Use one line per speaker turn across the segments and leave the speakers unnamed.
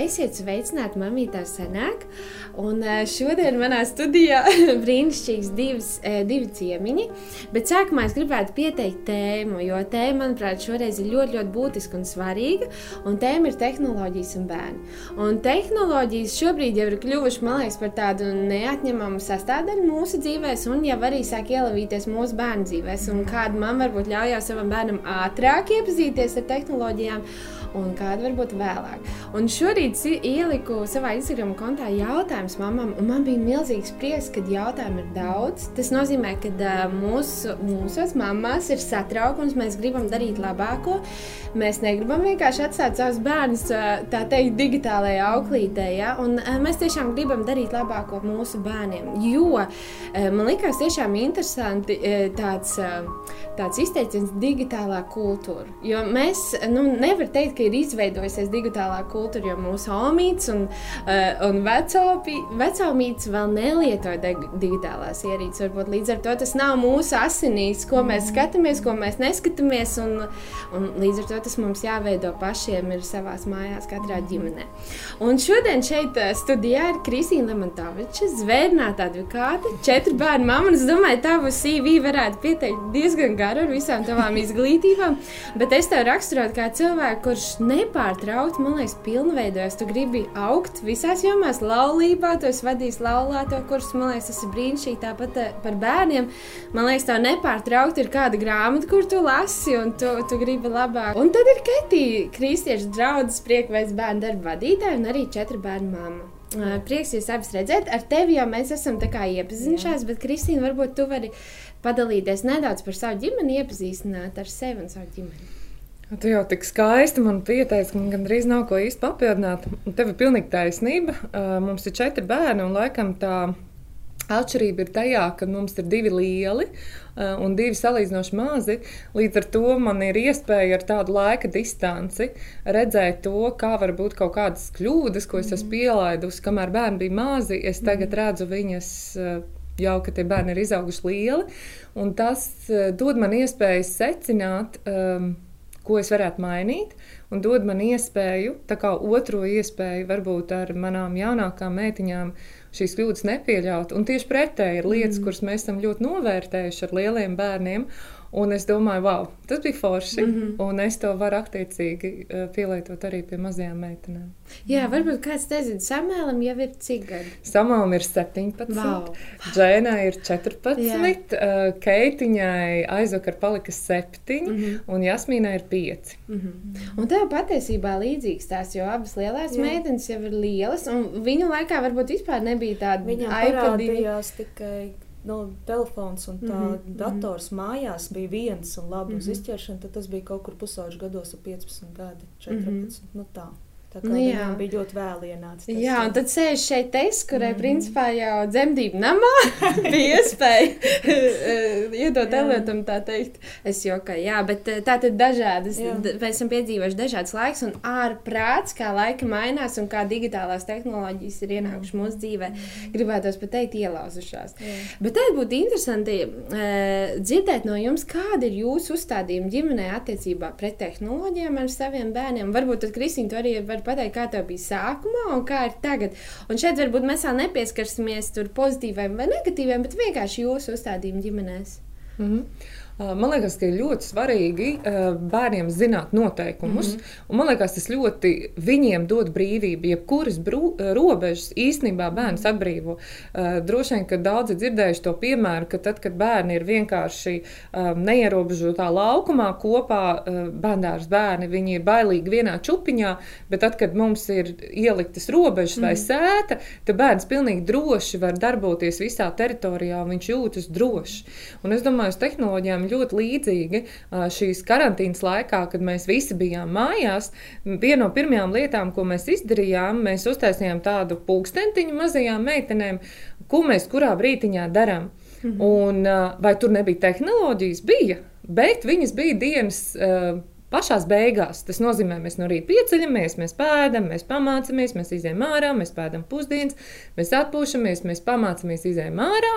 Esiet sveicināti, mamītā senāk. Un šodien manā studijā brīnišķīgs divs, divi ciemiņi. Bet sākumā es gribētu pieteikt tēmu, jo tēma, manuprāt, šoreiz ir ļoti, ļoti būtiska un svarīga. Un tēma ir tehnoloģijas un bērni. Un tehnoloģijas šobrīd jau ir kļuvušas, man liekas, par tādu neatņemamu sastāvdaļu mūsu dzīvēs, un jau arī sāk ielavīties mūsu bērnu dzīvēs. Un kāda man varbūt ļaujās savam bērnam ātrāk iepazīties ar tehnoloģijām un kāda varbūt vēlāk. Un šorīt ieliku savā Instagram kontā jautājumus mamam, un man bija milzīgs prieks, ka jautājumu ir daudz. Tas nozīmē, ka mūsu, mūsos mammas ir satraukums, mēs gribam darīt labāko. Mēs negribam vienkārši atstāt savus bērnus tā teikt digitālajā auklītē, ja? un mēs tiešām gribam darīt labāko mūsu bērniem. Jo man likās tiešām interesanti tāds, tāds izteiciens digitālā kultūra. Jo mēs nu, nevaram teikt, ka ir izveidojusies digitālā kultūra, jo mūsu omīts un, uh, un vecomīts vēl nelieto digitālās ierīces. Varbūt līdz ar to tas nav mūsu asinīs, ko mēs mm. skatāmies, ko mēs neskatāmies. Un, un līdz ar to tas mums jāveido pašiem ir savā mājās, katrā ģimenē. Un šodien šeit studijā ir Kristīna Lemantoviča, zvērnāta advokāte, četru bērnu mamma. Es domāju, tavu CV varētu pieteikt diezgan garu ar visām tavām izglītībām, bet es tev raksturotu kā cilvēku, kurš nepārtraukti, man liekas, pilnveidojas. Tu gribi augt visās jomās, laulībā, tu esi vadījis laulāto kursus, man liekas, tas ir brīnišķīgi. Tāpat eh, par bērniem, man liekas, tev nepārtraukti ir kāda grāmata, kur tu lasi un tu, tu gribi labāk. Un tad ir Ketija, kristiešu draudzes priekvēs bērnu darba vadītāja un arī četru bērnu mamma. Prieks jūs abas redzēt. Ar tevi jau mēs esam iepazinušās, bet Kristīna, varbūt tu vari padalīties nedaudz par savu ģimeni, iepazīstināt ar sevi un savu ģimeni.
Tu jau tik skaisti man pieteici, ka man gandrīz nav ko īsti papildināt. Tev ir pilnīgi taisnība. Mums ir četri bērni, un laikam tā atšķirība ir tajā, ka mums ir divi lieli un divi salīdzinoši mazi. Līdz ar to man ir iespēja ar tādu laika distanci redzēt to, kā var būt kaut kādas kļūdas, ko es esmu mhm. pielaidusi. Kamēr bērni bija mazi, es tagad mhm. redzu viņas jau, ka tie bērni ir izauguši lieli. Tas dod man iespēju secināt. Um, ko es varētu mainīt, un dod man iespēju, tā kā otro iespēju, varbūt ar manām jaunākām meitiņām, šīs kļūdas nepieļaut. Un tieši pretēji ir lietas, mm. kuras mēs esam ļoti novērtējuši ar lieliem bērniem. Un es domāju, wow, tas bija forši. Mm -hmm. Un es to varu attiecīgi uh, pielietot arī pie mazajām meitenēm.
Jā, varbūt kāds nezina, Samēlam jau ir cik gadi?
Samēlam ir 17, wow. Džēnai ir 14, uh, Keitiņai aizvakar palika 7, mm -hmm. un Jasmīnai ir 5.
Mm -hmm. Un tev patiesībā līdzīgs tās, jo abas lielās Jā. meitenes jau ir lielas, un viņu laikā varbūt vispār nebija tāda
Viņam parādījās tikai nu, telefons un tā mm -hmm. dators mājās bija viens un labi mm -hmm. uz izķeršanu, tad tas bija kaut kur pusauģis gados ap 15 gadi, 14. Mm -hmm. nu, tā. Tā kā nu, viņam bija ļoti vēl ienācis.
Jā, un tad sēž šeit es, kurai mm. principā jau dzemdību namā bija iespēja eh, iedot elementam tā teikt. Es jokāju, jā, bet eh, tā tad dažādas, jā. mēs esam piedzīvojuši dažādas laiks un ārprāts, kā laika mainās un kā digitālās tehnoloģijas ir ienākušas mūsu dzīvē, mm. gribētos pat teikt ielauzušās. Jā. Bet tad būtu interesanti uh, dzirdēt no jums, kāda ir jūsu uzstādījuma ģimenē attiecībā pret tehnoloģijām ar saviem bērniem. Varbūt tad Kristīna to arī var vari pateikt, kā tev bija sākumā un kā ir tagad. Un šeit varbūt mēs vēl nepieskarsimies pozitīviem vai negatīviem, bet vienkārši jūsu uzstādījumu ģimenēs.
Mm -hmm. Man liekas, ka ir ļoti svarīgi bērniem zināt noteikumus. Mm -hmm. Man liekas, tas ļoti viņiem dod brīvību. Jebkuras robežas īstenībā bērns atbrīvo. Droši vien, ka daudzi dzirdējuši to piemēru, ka tad, kad bērni ir vienkārši neierobežotā laukumā kopā, bērnās bērni, viņi ir bailīgi vienā čupiņā, bet tad, kad mums ir ieliktas robežas mm -hmm. vai sēta, tad bērns pilnīgi droši var darboties visā teritorijā un viņš jūtas droši. Un es domāju, uz tehnoloģijām ļoti līdzīgi šīs karantīnas laikā, kad mēs visi bijām mājās. Viena no pirmajām lietām, ko mēs izdarījām, mēs uztaisījām tādu pulkstentiņu mazajām meitenēm, ko mēs kurā brīdiņā darām. Mhm. Un, vai tur nebija tehnoloģijas? Bija, bet viņas bija dienas pašās beigās. Tas nozīmē, mēs no rīta pieceļamies, mēs pēdam, mēs pamācāmies, mēs izējām ārā, mēs pēdam pusdienas, mēs atpūšamies, mēs pamācāmies, izējām ārā.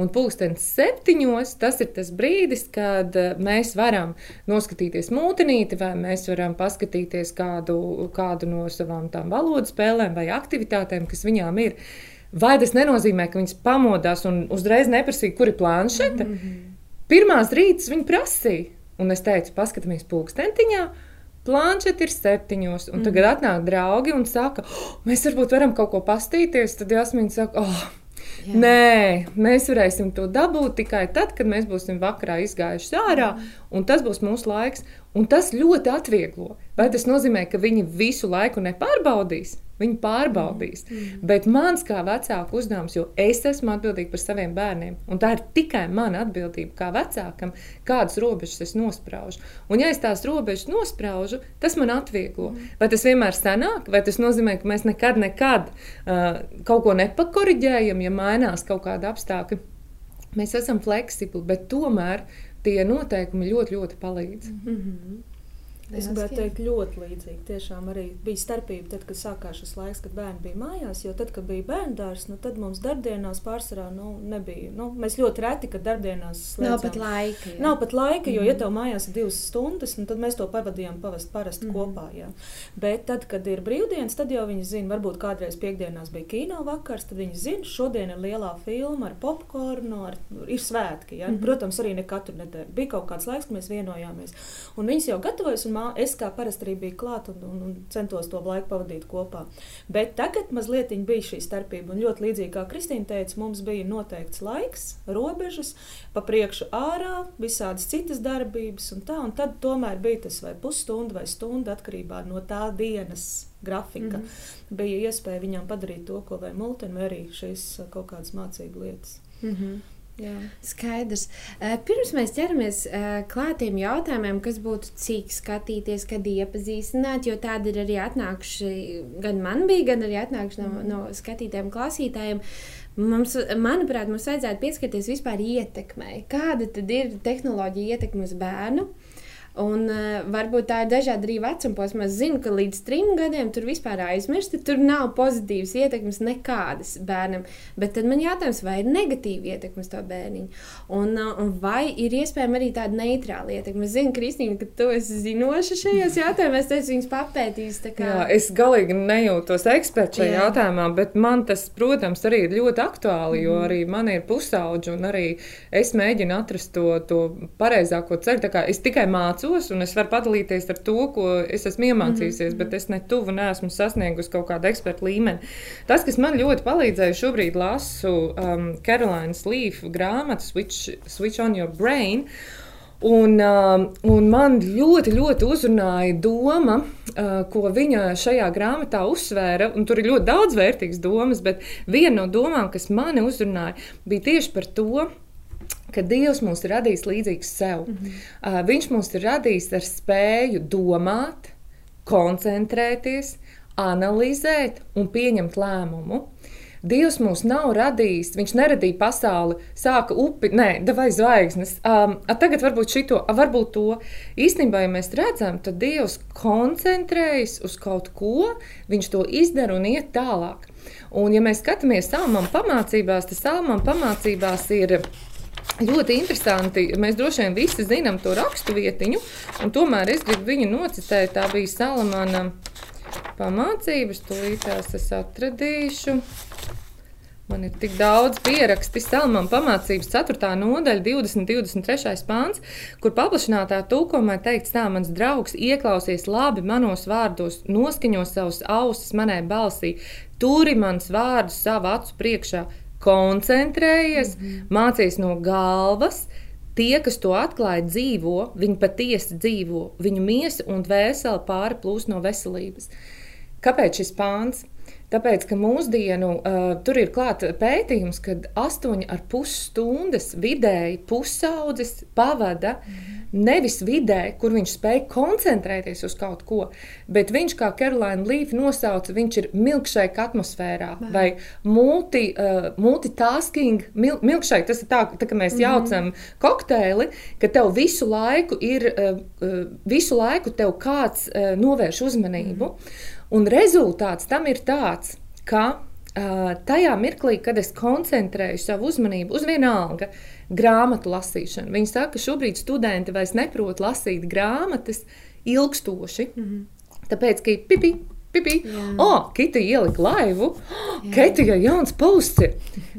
Un pulkstenis septiņos tas ir tas brīdis, kad eh, mēs varam noskatīties mūtenīti, vai mēs varam paskatīties kādu, kādu no savām tām valodas spēlēm vai aktivitātēm, kas viņām ir. Vai tas nenozīmē, ka viņas pamodās un uzreiz neprasīja, kur ir planšete? Mm -hmm. Pirmās rītas viņa prasīja, un es teicu, paskatāmies pulkstentiņā. Planšeta ir septiņos, un mm. tagad atnāk draugi un saka, oh, mēs varbūt varam kaut ko pastīties. Tad Jasmīna saka, oh, Jā. Nē, mēs varēsim to dabūt tikai tad, kad mēs būsim vakarā izgājuši ārā, mm. un tas būs mūsu laiks. Un tas ļoti atvieglo. Vai tas nozīmē, ka viņi visu laiku nepārbaudīs? Viņi pārbaudīs. Mm. mm. Bet mans kā vecāka uzdevums, jo es esmu atbildīga par saviem bērniem, un tā ir tikai mana atbildība kā vecākam, kādas robežas es nospraužu. Un, ja es tās robežas nospraužu, tas man atvieglo. Mm. Vai tas vienmēr sanāk, vai tas nozīmē, ka mēs nekad, nekad uh, kaut ko nepakoriģējam, ja mainās kaut kāda apstākļa? Mēs esam fleksibli, bet tomēr tie noteikumi ļoti, ļoti palīdz.
Mm -hmm. Es gribētu teikt, ļoti līdzīgi. Tiešām arī bija starpība, tad, kad sākās šis laiks, kad bērni bija mājās. Jo tad, kad bija bērnu dārsts, nu, tad mums darbdienās pārsvarā nu, nebija. Nu, mēs ļoti reti, kad darbdienās
slēdzām. Nav pat laika. Jā.
Nav pat laika, jo, mm ja tev mājās ir divas stundas, nu, tad mēs to pavadījām pavast parasti mm kopā. Jā. Bet tad, kad ir brīvdienas, tad jau viņi zina, varbūt kādreiz piekdienās bija kino vakars, tad viņi zina, šodien ir lielā filma ar popkornu, ar, ir svētki. Ja? Mm. Protams, arī ne katru nedēļu. Bija kaut kāds laiks, kad mēs vienojāmies. Un viņas jau gatavojas un es kā parasti arī biju klāt un, un, un centos to laiku pavadīt kopā. Bet tagad mazliet bija šī starpība. Un ļoti līdzīgi kā Kristīna teica, mums bija noteikts laiks, robežas, pa priekšu ārā, visādas citas darbības un tā. Un tad tomēr bija tas vai pusstunda vai stunda atkarībā no tā dienas grafika. Mm -hmm. Bija iespēja viņām padarīt to, ko vai multeni, vai arī šīs kaut kādas mācību lietas.
Mm -hmm. Jā. Skaidrs. Eh, pirms mēs ķeramies eh, klātiem jautājumiem, kas būtu cik skatīties, kad iepazīstināt, jo tādi ir arī atnākuši, gan man bija, gan arī atnākuši no, mm. no skatītājiem, klausītājiem. Mums, manuprāt, mums vajadzētu pieskarties vispār ietekmei. Kāda tad ir tehnoloģija ietekme uz bērnu? Un, uh, varbūt tā ir dažādi arī vecuma posma. Es zinu, ka līdz trim gadiem tur vispār aizmirsti, tur nav pozitīvas ietekmes nekādas bērnam. Bet tad man jautājums, vai ir negatīva ietekme uz to bērniņu? Un, uh, un vai ir iespējama arī tāda neitrāla ietekme? Es zinu, Kristīna, ka tu esi zinoša šajos jautājumos, es viņus papētīju.
Kā... Jā, es galīgi nejūtos eksperts šajā Jā. jautājumā, bet man tas, protams, arī ir ļoti aktuāli, jo mm. arī man ir pusauģi un arī es mēģinu atrast to, to pareizāko ceļu. Es tikai mācu mācos, un es varu padalīties ar to, ko es esmu iemācījusies, mm -hmm. bet es ne tuvu neesmu sasniegusi kaut kādu ekspertu līmeni. Tas, kas man ļoti palīdzēja, šobrīd lasu um, Carolīnas Līfa grāmatu Switch, Switch on Your Brain. Un, uh, un man ļoti, ļoti uzrunāja doma, uh, ko viņa šajā grāmatā uzsvēra. Tur ir ļoti daudz vērtīgas domas, bet viena no domām, kas mani uzrunāja, bija tieši par to, ka Dievs mūs ir radījis līdzīgs sev. Mm -hmm. uh, viņš mūs ir radījis ar spēju domāt, koncentrēties, analizēt un pieņemt lēmumu. Dievs mūs nav radījis, viņš neradīja pasauli, sāka upi, nē, vai zvaigznes. Um, tagad varbūt šito, varbūt to. Īstenībā, ja mēs redzam, tad Dievs koncentrējas uz kaut ko, viņš to izdara un iet tālāk. Un, ja mēs skatāmies salmām pamācībās, tad salmām pamācībās ir Ļoti interesanti. Mēs droši vien visi zinām to rakstu vietiņu, un tomēr es gribu viņu nocitēt. Tā bija Salamana pamācības, tūlītās es atradīšu. Man ir tik daudz pierakstu, Salmāna pamācības 4. nodaļa, 20, 23. pāns, kur paplašinātā tūkomā teikts, tā mans draugs ieklausies labi manos vārdos, noskaņo savus ausis manai balsī, turi mans vārdus savu acu priekšā, koncentrējies, mm -hmm. mācies no galvas. Tie, kas to atklāja, dzīvo, viņi patiesi dzīvo, viņu miesa un dvēsele pāri plūst no veselības. kāpēc šis pāns? Tāpēc, ka mūsdienu uh, tur ir klāts pētījums, ka 8,5 stundas vidēji pusaudzis pavada nevis vidē, kur viņš spēj koncentrēties uz kaut ko, bet viņš, kā Karolīna Līfa nosauca, viņš ir milkšēka atmosfērā vai, vai multi, uh, multitasking. Mil, milkšēka tas ir tā, tā ka mēs mm -hmm. jaucam kokteili, ka tev visu laiku ir, uh, visu laiku tev kāds uh, novērš uzmanību. Mm -hmm. Un rezultāts tam ir tāds, ka tajā mirklī, kad es koncentrēju savu uzmanību uz vienalga grāmatu lasīšanu, viņi saka, ka šobrīd studenti vairs neprot lasīt grāmatas ilgstoši. Mm -hmm. Tāpēc, ka pipi, pipi, o, oh, Kita ielika laivu, Keitija jauns posts ir.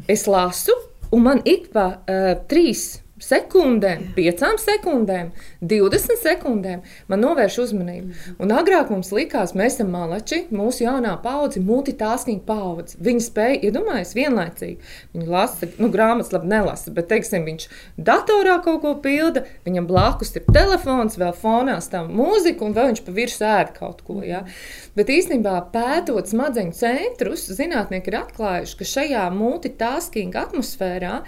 Es lasu, un man ik pa uh, trīs sekundēm, piecām sekundēm, 20 sekundēm man novērš uzmanību. Mhm. Un agrāk mums likās, mēs esam malači, mūsu jaunā paudze, multitasking paudze. Viņi spēja iedomāties vienlaicīgi. Viņi lasa, nu, grāmatas labi nelasa, bet, teiksim, viņš datorā kaut ko pilda, viņam blakus ir telefons, vēl fonā stāv mūzika, un vēl viņš pa virsmu ēd kaut ko. Ja? Bet īstenībā pētot smadzeņu centrus, zinātnieki ir atklājuši, ka šajā multitasking atmosfērā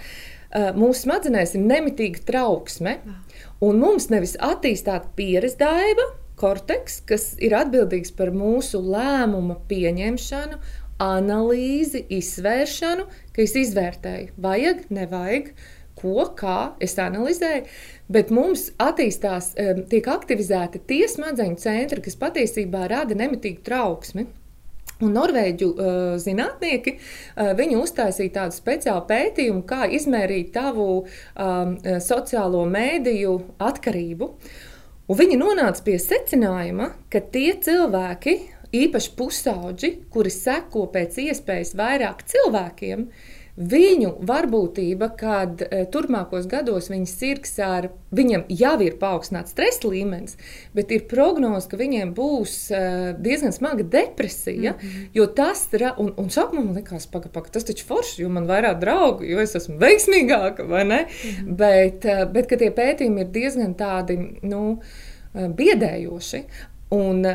mūsu smadzenēs ir nemitīga trauksme, un mums nevis attīstīta pieredze daiba, korteks, kas ir atbildīgs par mūsu lēmumu pieņemšanu, analīzi, izvēršanu, ka es izvērtēju, vajag, nevajag, ko, kā es analizēju, bet mums attīstās, tiek aktivizēti tie smadzeņu centri, kas patiesībā rada nemitīgu trauksmi. Un norvēģu uh, zinātnieki uh, uztaisīja tādu speciālu pētījumu, kā izmērīt tavu um, sociālo mēdīju atkarību. Un viņi nonāca pie secinājuma, ka tie cilvēki, īpaši pusauģi, kuri seko pēc iespējas vairāk cilvēkiem, uh, Viņu varbūtība, kad e, turpmākos gados viņas sirds ar viņam jau ir paaugstināts stresa līmenis, bet ir prognoze, ka viņiem būs e, diezgan smaga depresija. Mm -hmm. Jo tas un, un sākumā man likās, pagaidi, paga, tas taču forši, jo man ir vairāk draugu, jo es esmu veiksmīgāka, vai ne? Mm -hmm. Bet, e, bet ka tie pētījumi ir diezgan tādi, nu, biedējoši. Un,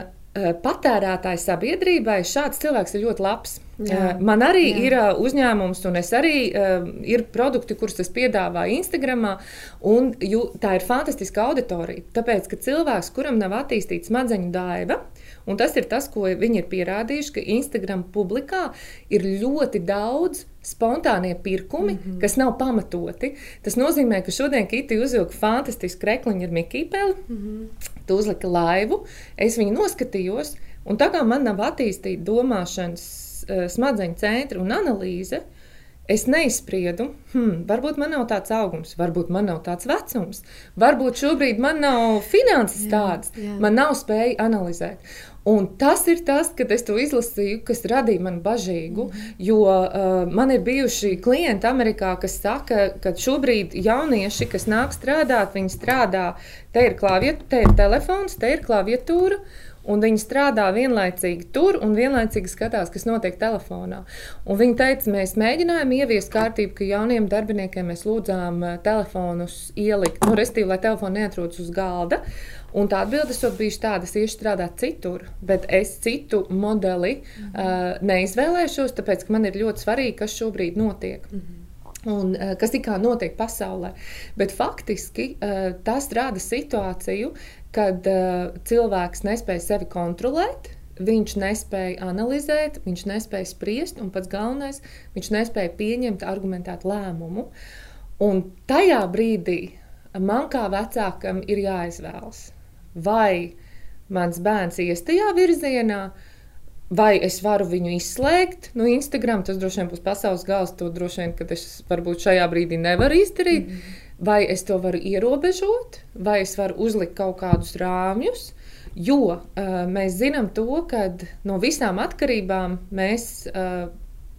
patērētāju sabiedrībai šāds cilvēks ir ļoti labs. Jā, Man arī jā. ir uzņēmums, un es arī uh, ir produkti, kurus es piedāvāju Instagram. Tā ir fantastiska auditorija. Tāpēc, ka cilvēks, kuram nav attīstīta smadzeņu daiva, un tas ir tas, ko viņi ir pierādījuši, ka Instagram publikā ir ļoti daudz spontānie pirkumi, mm -hmm. kas nav pamatoti. Tas nozīmē, ka šodien Kitija uzvilka fantastisku rekliņu ar Mikīpeli, mm -hmm. tu uzliki laivu, es viņu noskatījos, un tā kā man nav attīstīta domāšanas uh, smadzeņu centri un analīze, es neizspriedu, hmm, varbūt man nav tāds augums, varbūt man nav tāds vecums, varbūt šobrīd man nav finanses tādas, man nav spēja analizēt. Un tas ir tas, kad es to izlasīju, kas radīja man bažīgu. Mm. Jo uh, man ir bijuši klienti Amerikā, kas saka, ka šobrīd jaunieši, kas nāk strādāt, viņi strādā, te ir klaviatūra, te ir telefons, te ir klaviatūra. Un viņi strādā vienlaicīgi tur un vienlaicīgi skatās, kas notiek telefonā. Un viņi teica, mēs mēģinājām ieviest kārtību, ka jauniem darbiniekiem mēs lūdzām eh, telefonus ielikt, nu, respektīvi, lai telefoni neatrodas uz galda. Un tā atbilde bijusi tāda, es iešu strādāt citur, bet es citu modeli mm -hmm. uh, neizvēlēšos, tāpēc man ir ļoti svarīgi, kas šobrīd notiek. Mm -hmm. Un, uh, kas tikā notiek pasaulē. Bet faktiski tas rada situāciju, kad uh, cilvēks nespēja sevi kontrolēt. Viņš nespēja analizēt, viņš nespēja spriest, un pats galvenais, viņš nespēja pieņemt argumentētu lēmumu. Un tajā brīdī man kā vecākam ir jāizvēlas, vai mans bērns ies tajā virzienā, vai es varu viņu izslēgt no Instagram. Tas droši vien būs pasaules gals, to droši vien, ka es varbūt šajā brīdī nevaru izdarīt. Mm -hmm vai es to varu ierobežot, vai es varu uzlikt kaut kādus rāmjus. Jo uh, mēs zinām to, ka no visām atkarībām mēs. Uh,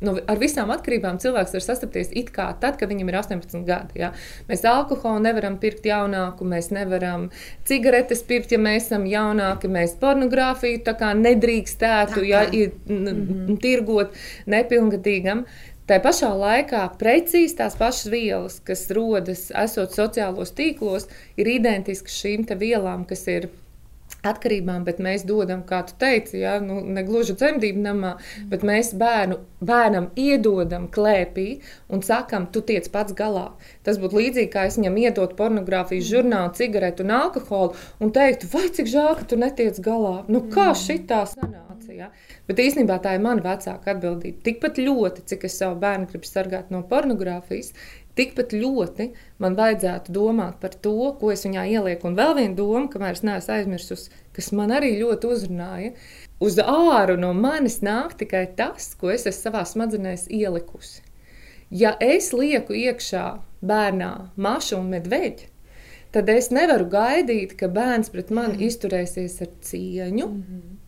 Nu, ar visām atkarībām cilvēks var sastapties it kā tad, kad viņam ir 18 gadi. Ja? Mēs alkoholu nevaram pirkt jaunāku, mēs nevaram cigaretes pirkt, ja mēs esam jaunāki. Mēs pornogrāfiju nedrīkstētu ja, ir, mm -hmm. tirgot nepilngadīgam. Tā pašā laikā precīzi tās pašas vielas, kas rodas esot sociālos tīklos, ir identiskas šīm vielām, kas ir atkarībām, bet mēs dodam, kā tu teici, ja, nu, ne gluži dzemdību namā, bet mēs bērnu, bērnam iedodam klēpī un sakam, tu tiec pats galā. Tas būtu līdzīgi, kā es viņam iedotu pornogrāfijas žurnālu, cigaretu un alkoholu un teiktu, vai cik žēl, ka tu netiec galā. Nu, kā šitā sanāca? Ja? Bet īstenībā tā ir mana vecāka atbildība. Tikpat ļoti, cik es savu bērnu gribu sargāt no pornogrāfijas, Tikpat ļoti man vajadzētu domāt par to, ko es viņā ielieku. Un vēl viena doma, kamēr es neesmu aizmirsusi, kas man arī ļoti uzrunāja. Uz āru no manis nāk tikai tas, ko es esmu savā smadzenēs ielikusi. Ja es lieku iekšā bērnā mašu un medveģi, tad es nevaru gaidīt, ka bērns pret mani mm. izturēsies ar cieņu, mm -hmm.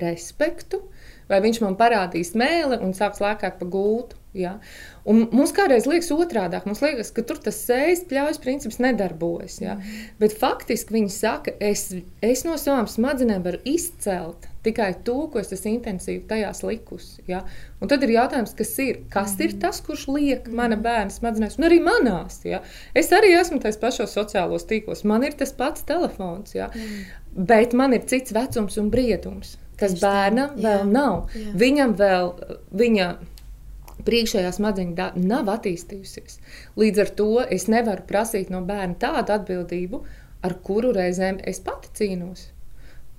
Respektu, vai viņš man parādīs mēli un sāks lēkāt pa gultu. Ja? Un mums kādreiz liekas otrādi. Mums liekas, ka tur tas sejas pļaujas princips nedarbojas. Ja? Mm. Bet faktiski viņi saka, es, es no savām smadzenēm varu izcelt tikai to, ko es esmu intensīvi tajās likusi. Ja? Un tad ir jautājums, kas ir, kas mm. ir tas, kurš liek mana bērna smadzenēs, un arī manās. Ja? Es arī esmu tajos pašos sociālos tīklos, man ir tas pats telefons, ja? mm. bet man ir cits vecums un briedums, kas bērnam vēl jā. nav. Jā. Viņam vēl viņa priekšējā smadzeņu daļa nav attīstījusies. Līdz ar to es nevaru prasīt no bērna tādu atbildību, ar kuru reizēm es pati cīnos.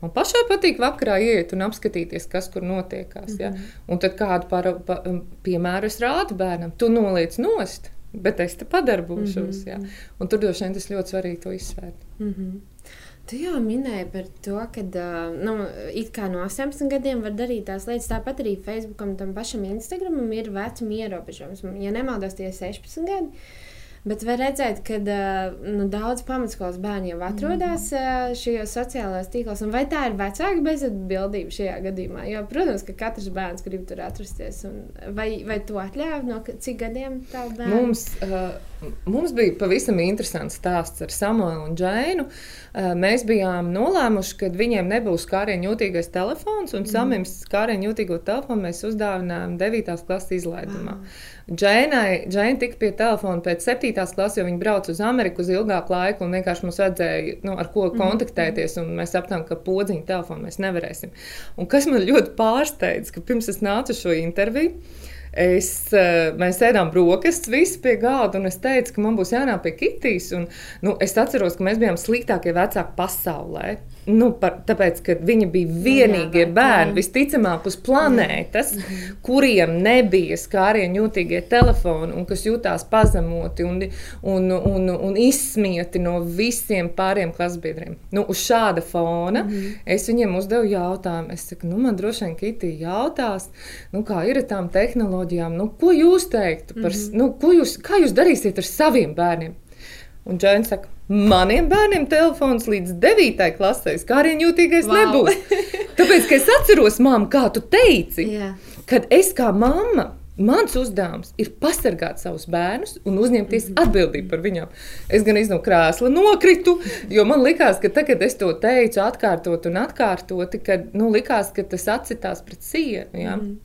Man pašai patīk vakarā iet un apskatīties, kas tur notiekās. Mm -hmm. ja? Mhm. Un tad kādu par, pa, um, piemēru es rādu bērnam, tu noliec nost, bet es te padarbošos. Mm -hmm. ja? Un tur droši vien tas ļoti svarīgi to izsvērt. Mm -hmm.
Tu jau minēji par to, ka nu, it kā no 18 gadiem var darīt tās lietas. Tāpat arī Facebookam, tam pašam Instagramam ir vecuma ierobežojums. Ja nemaldos, tie ir 16 gadi. Bet var redzēt, ka nu, daudz pamatskolas bērni jau atrodas mm. šajos sociālajos tīklos. Vai tā ir vecāka bezatbildība šajā gadījumā? Jo, protams, ka katrs bērns grib tur atrasties. Vai, vai to atļāva no cik gadiem tā bērnu?
Mums, uh, mums bija pavisam interesants stāsts ar Samuelu un Džēnu. Uh, mēs bijām nolēmuši, ka viņiem nebūs kārieņa jūtīgais telefons, un mm. Samims kārieņa jūtīgo telefonu mēs uzdāvinājām 9. klases izlaidumā. Wow. Džēnai, Džēna tika pie telefona pēc 7. klases, jo viņa brauca uz Ameriku uz ilgāku laiku, un vienkārši mums vajadzēja nu, ar ko mhm. kontaktēties. Mēs sapratām, ka podziņu telefonu mēs nevarēsim. Un kas man ļoti pārsteidz, ka pirms es nācu šo interviju. Es, eh, mēs ēdām brokastis, visi pie galda, un es teicu, ka man būs jānāk pie Kitijas. Un, nu, es atceros, ka mēs bijām sliktākie vecāki pasaulē. Nu, par, tāpēc, ka viņi bija vienīgie jā, bērni, jā. visticamāk, uz planētas, jā. Kuriem nebija skārienu jūtīgie telefoni, un kas jutās pazemoti un, un, un, un izsmieti no visiem pāriem klasbiedriem. Nu, uz šāda fona mm -hmm. es viņiem uzdevu jautājumu. Es saku, nu, man droši vien Kitī jautās, nu, kā ir ar tām tehnoloģijām, nu, ko jūs teiktu par, mm -hmm. nu, ko jūs, kā jūs darīsiet ar saviem bērniem? Un Džēns saka, maniem bērniem telefons līdz 9. klasē, kā arī jūtīgais wow. nebūs. Tāpēc, ka es atceros, māmu, kā tu teici, yeah. kad es kā mamma. Mans uzdevums ir pasargāt savus bērnus un uzņemties mhm. atbildību par viņiem. Es gan no krēsla nokritu, jo man likās, ka tagad, kad es to teicu, atkārtot un atkārtot, kad nu, likās, ka tas atsitās pret sienu. Ja? Mm.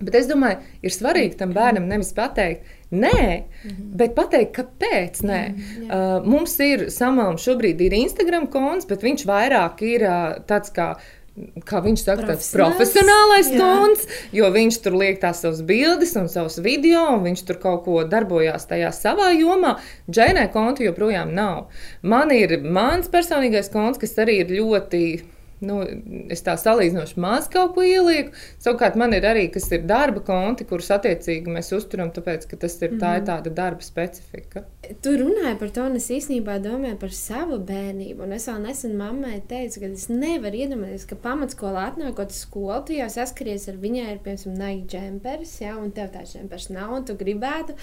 Bet es domāju, ir svarīgi tam bērnam nevis pateikt, nē, mm -hmm. bet pateikt, kāpēc nē. Mm -hmm, uh, mums ir samām šobrīd ir Instagram konts, bet viņš vairāk ir uh, tāds kā kā viņš saka, tāds profesionālais tons, jo viņš tur liek tās savas bildes un savus video, un viņš tur kaut ko darbojās tajā savā jomā. Džēnē konta joprojām nav. Man ir mans personīgais konts, kas arī ir ļoti Nu, es tā salīdzinoši maz kaut ko ielieku. Savukārt, man ir arī kas ir darba konti, kurus attiecīgi mēs uzturam, tāpēc ka tas ir, mm -hmm. tā ir mhm. tāda darba specifika.
Tu runāji par to, un es īstenībā domāju par savu bērnību. Un es vēl nesen mammai teicu, ka es nevaru iedomāties, ka pamatskolā atnākot uz skolu, tu jau saskaries ar viņai, ir piemēram, naigi džempers, ja, un tev tāds džempers nav, un tu gribētu.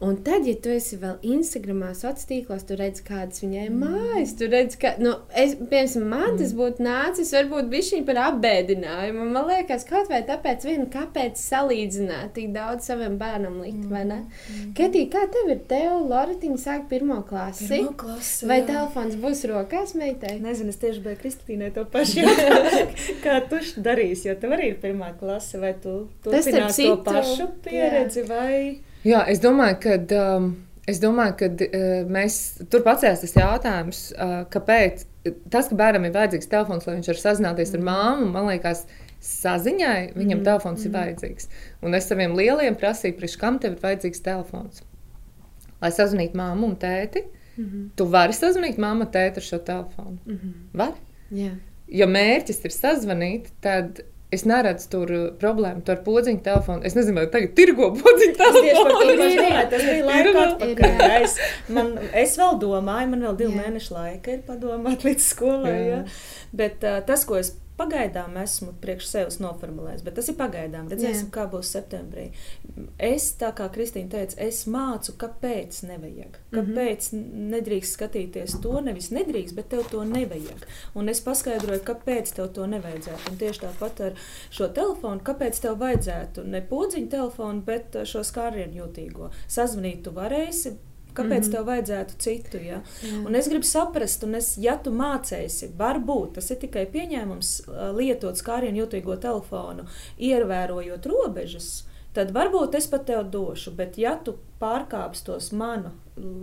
Un tad, ja tu esi vēl Instagramā, sociālos tīklos, tu redz, kādas viņai mm. mājas. Tu redz, ka, nu, es, piemēram, man mm. tas būtu nācis, varbūt bišķiņ par apbēdinājumu. Man liekas, kaut vai tāpēc, vien, kāpēc salīdzināt tik daudz savam bērnam likt, mm. vai ne? Mm. Ketī, kā tev ir? Tev, Loretiņa, sāk pirmo klasi.
Pirmo klasi
vai jā. telefons būs rokās, meitai?
Nezinu, es tieši biju Kristīnai to pašu kā tu darīsi, jo tev arī ir pirmā klase, vai tu turpinās to pašu pieredzi, jā. vai...
Jā, es domāju, ka um, Es domāju, ka uh, mēs tur pacēlās tas jautājums, uh, kāpēc tas, ka bērnam ir vajadzīgs telefons, lai viņš var sazināties mm. ar māmu, man liekas, saziņai viņam mm. telefons mm. ir vajadzīgs. Un es saviem lieliem prasīju, priekš kam tev ir vajadzīgs telefons? Lai sazinātu māmu un tēti. Mm -hmm. Tu vari sazvanīt māmu un tēti ar šo telefonu. Mm -hmm. Vari?
Yeah.
Ja mērķis ir sazvanīt, tad Es neredzu tur uh, problēmu ar podziņu telefonu. Es nezinu, vai tagad tirgo podziņu telefonu.
Tas bija laika atpakaļ. Es, man, es vēl domāju, man vēl divi mēneši laika ir padomāt līdz skolai. Ja? Bet uh, tas, ko es Pagaidām esmu priekš sevis noformulējis, bet tas ir pagaidām. Redzēsim, Jā. kā būs septembrī. Es, tā kā Kristīna teica, es mācu, kāpēc nevajag. Mhm. Kāpēc mm -hmm. nedrīkst skatīties to, nevis nedrīkst, bet tev to nevajag. Un es paskaidroju, kāpēc tev to nevajadzētu. Un tieši tāpat ar šo telefonu, kāpēc tev vajadzētu ne podziņu telefonu, bet šo skārienu jūtīgo. Sazvanīt tu varēsi Kāpēc mm -hmm. tev vajadzētu citu? Ja? Jā. Un es gribu saprast, un es, ja tu mācēsi, varbūt tas ir tikai pieņēmums lietot skārienu jūtīgo telefonu, ievērojot robežas. Tad varbūt es pat tev došu, bet ja tu pārkāpsi tos manu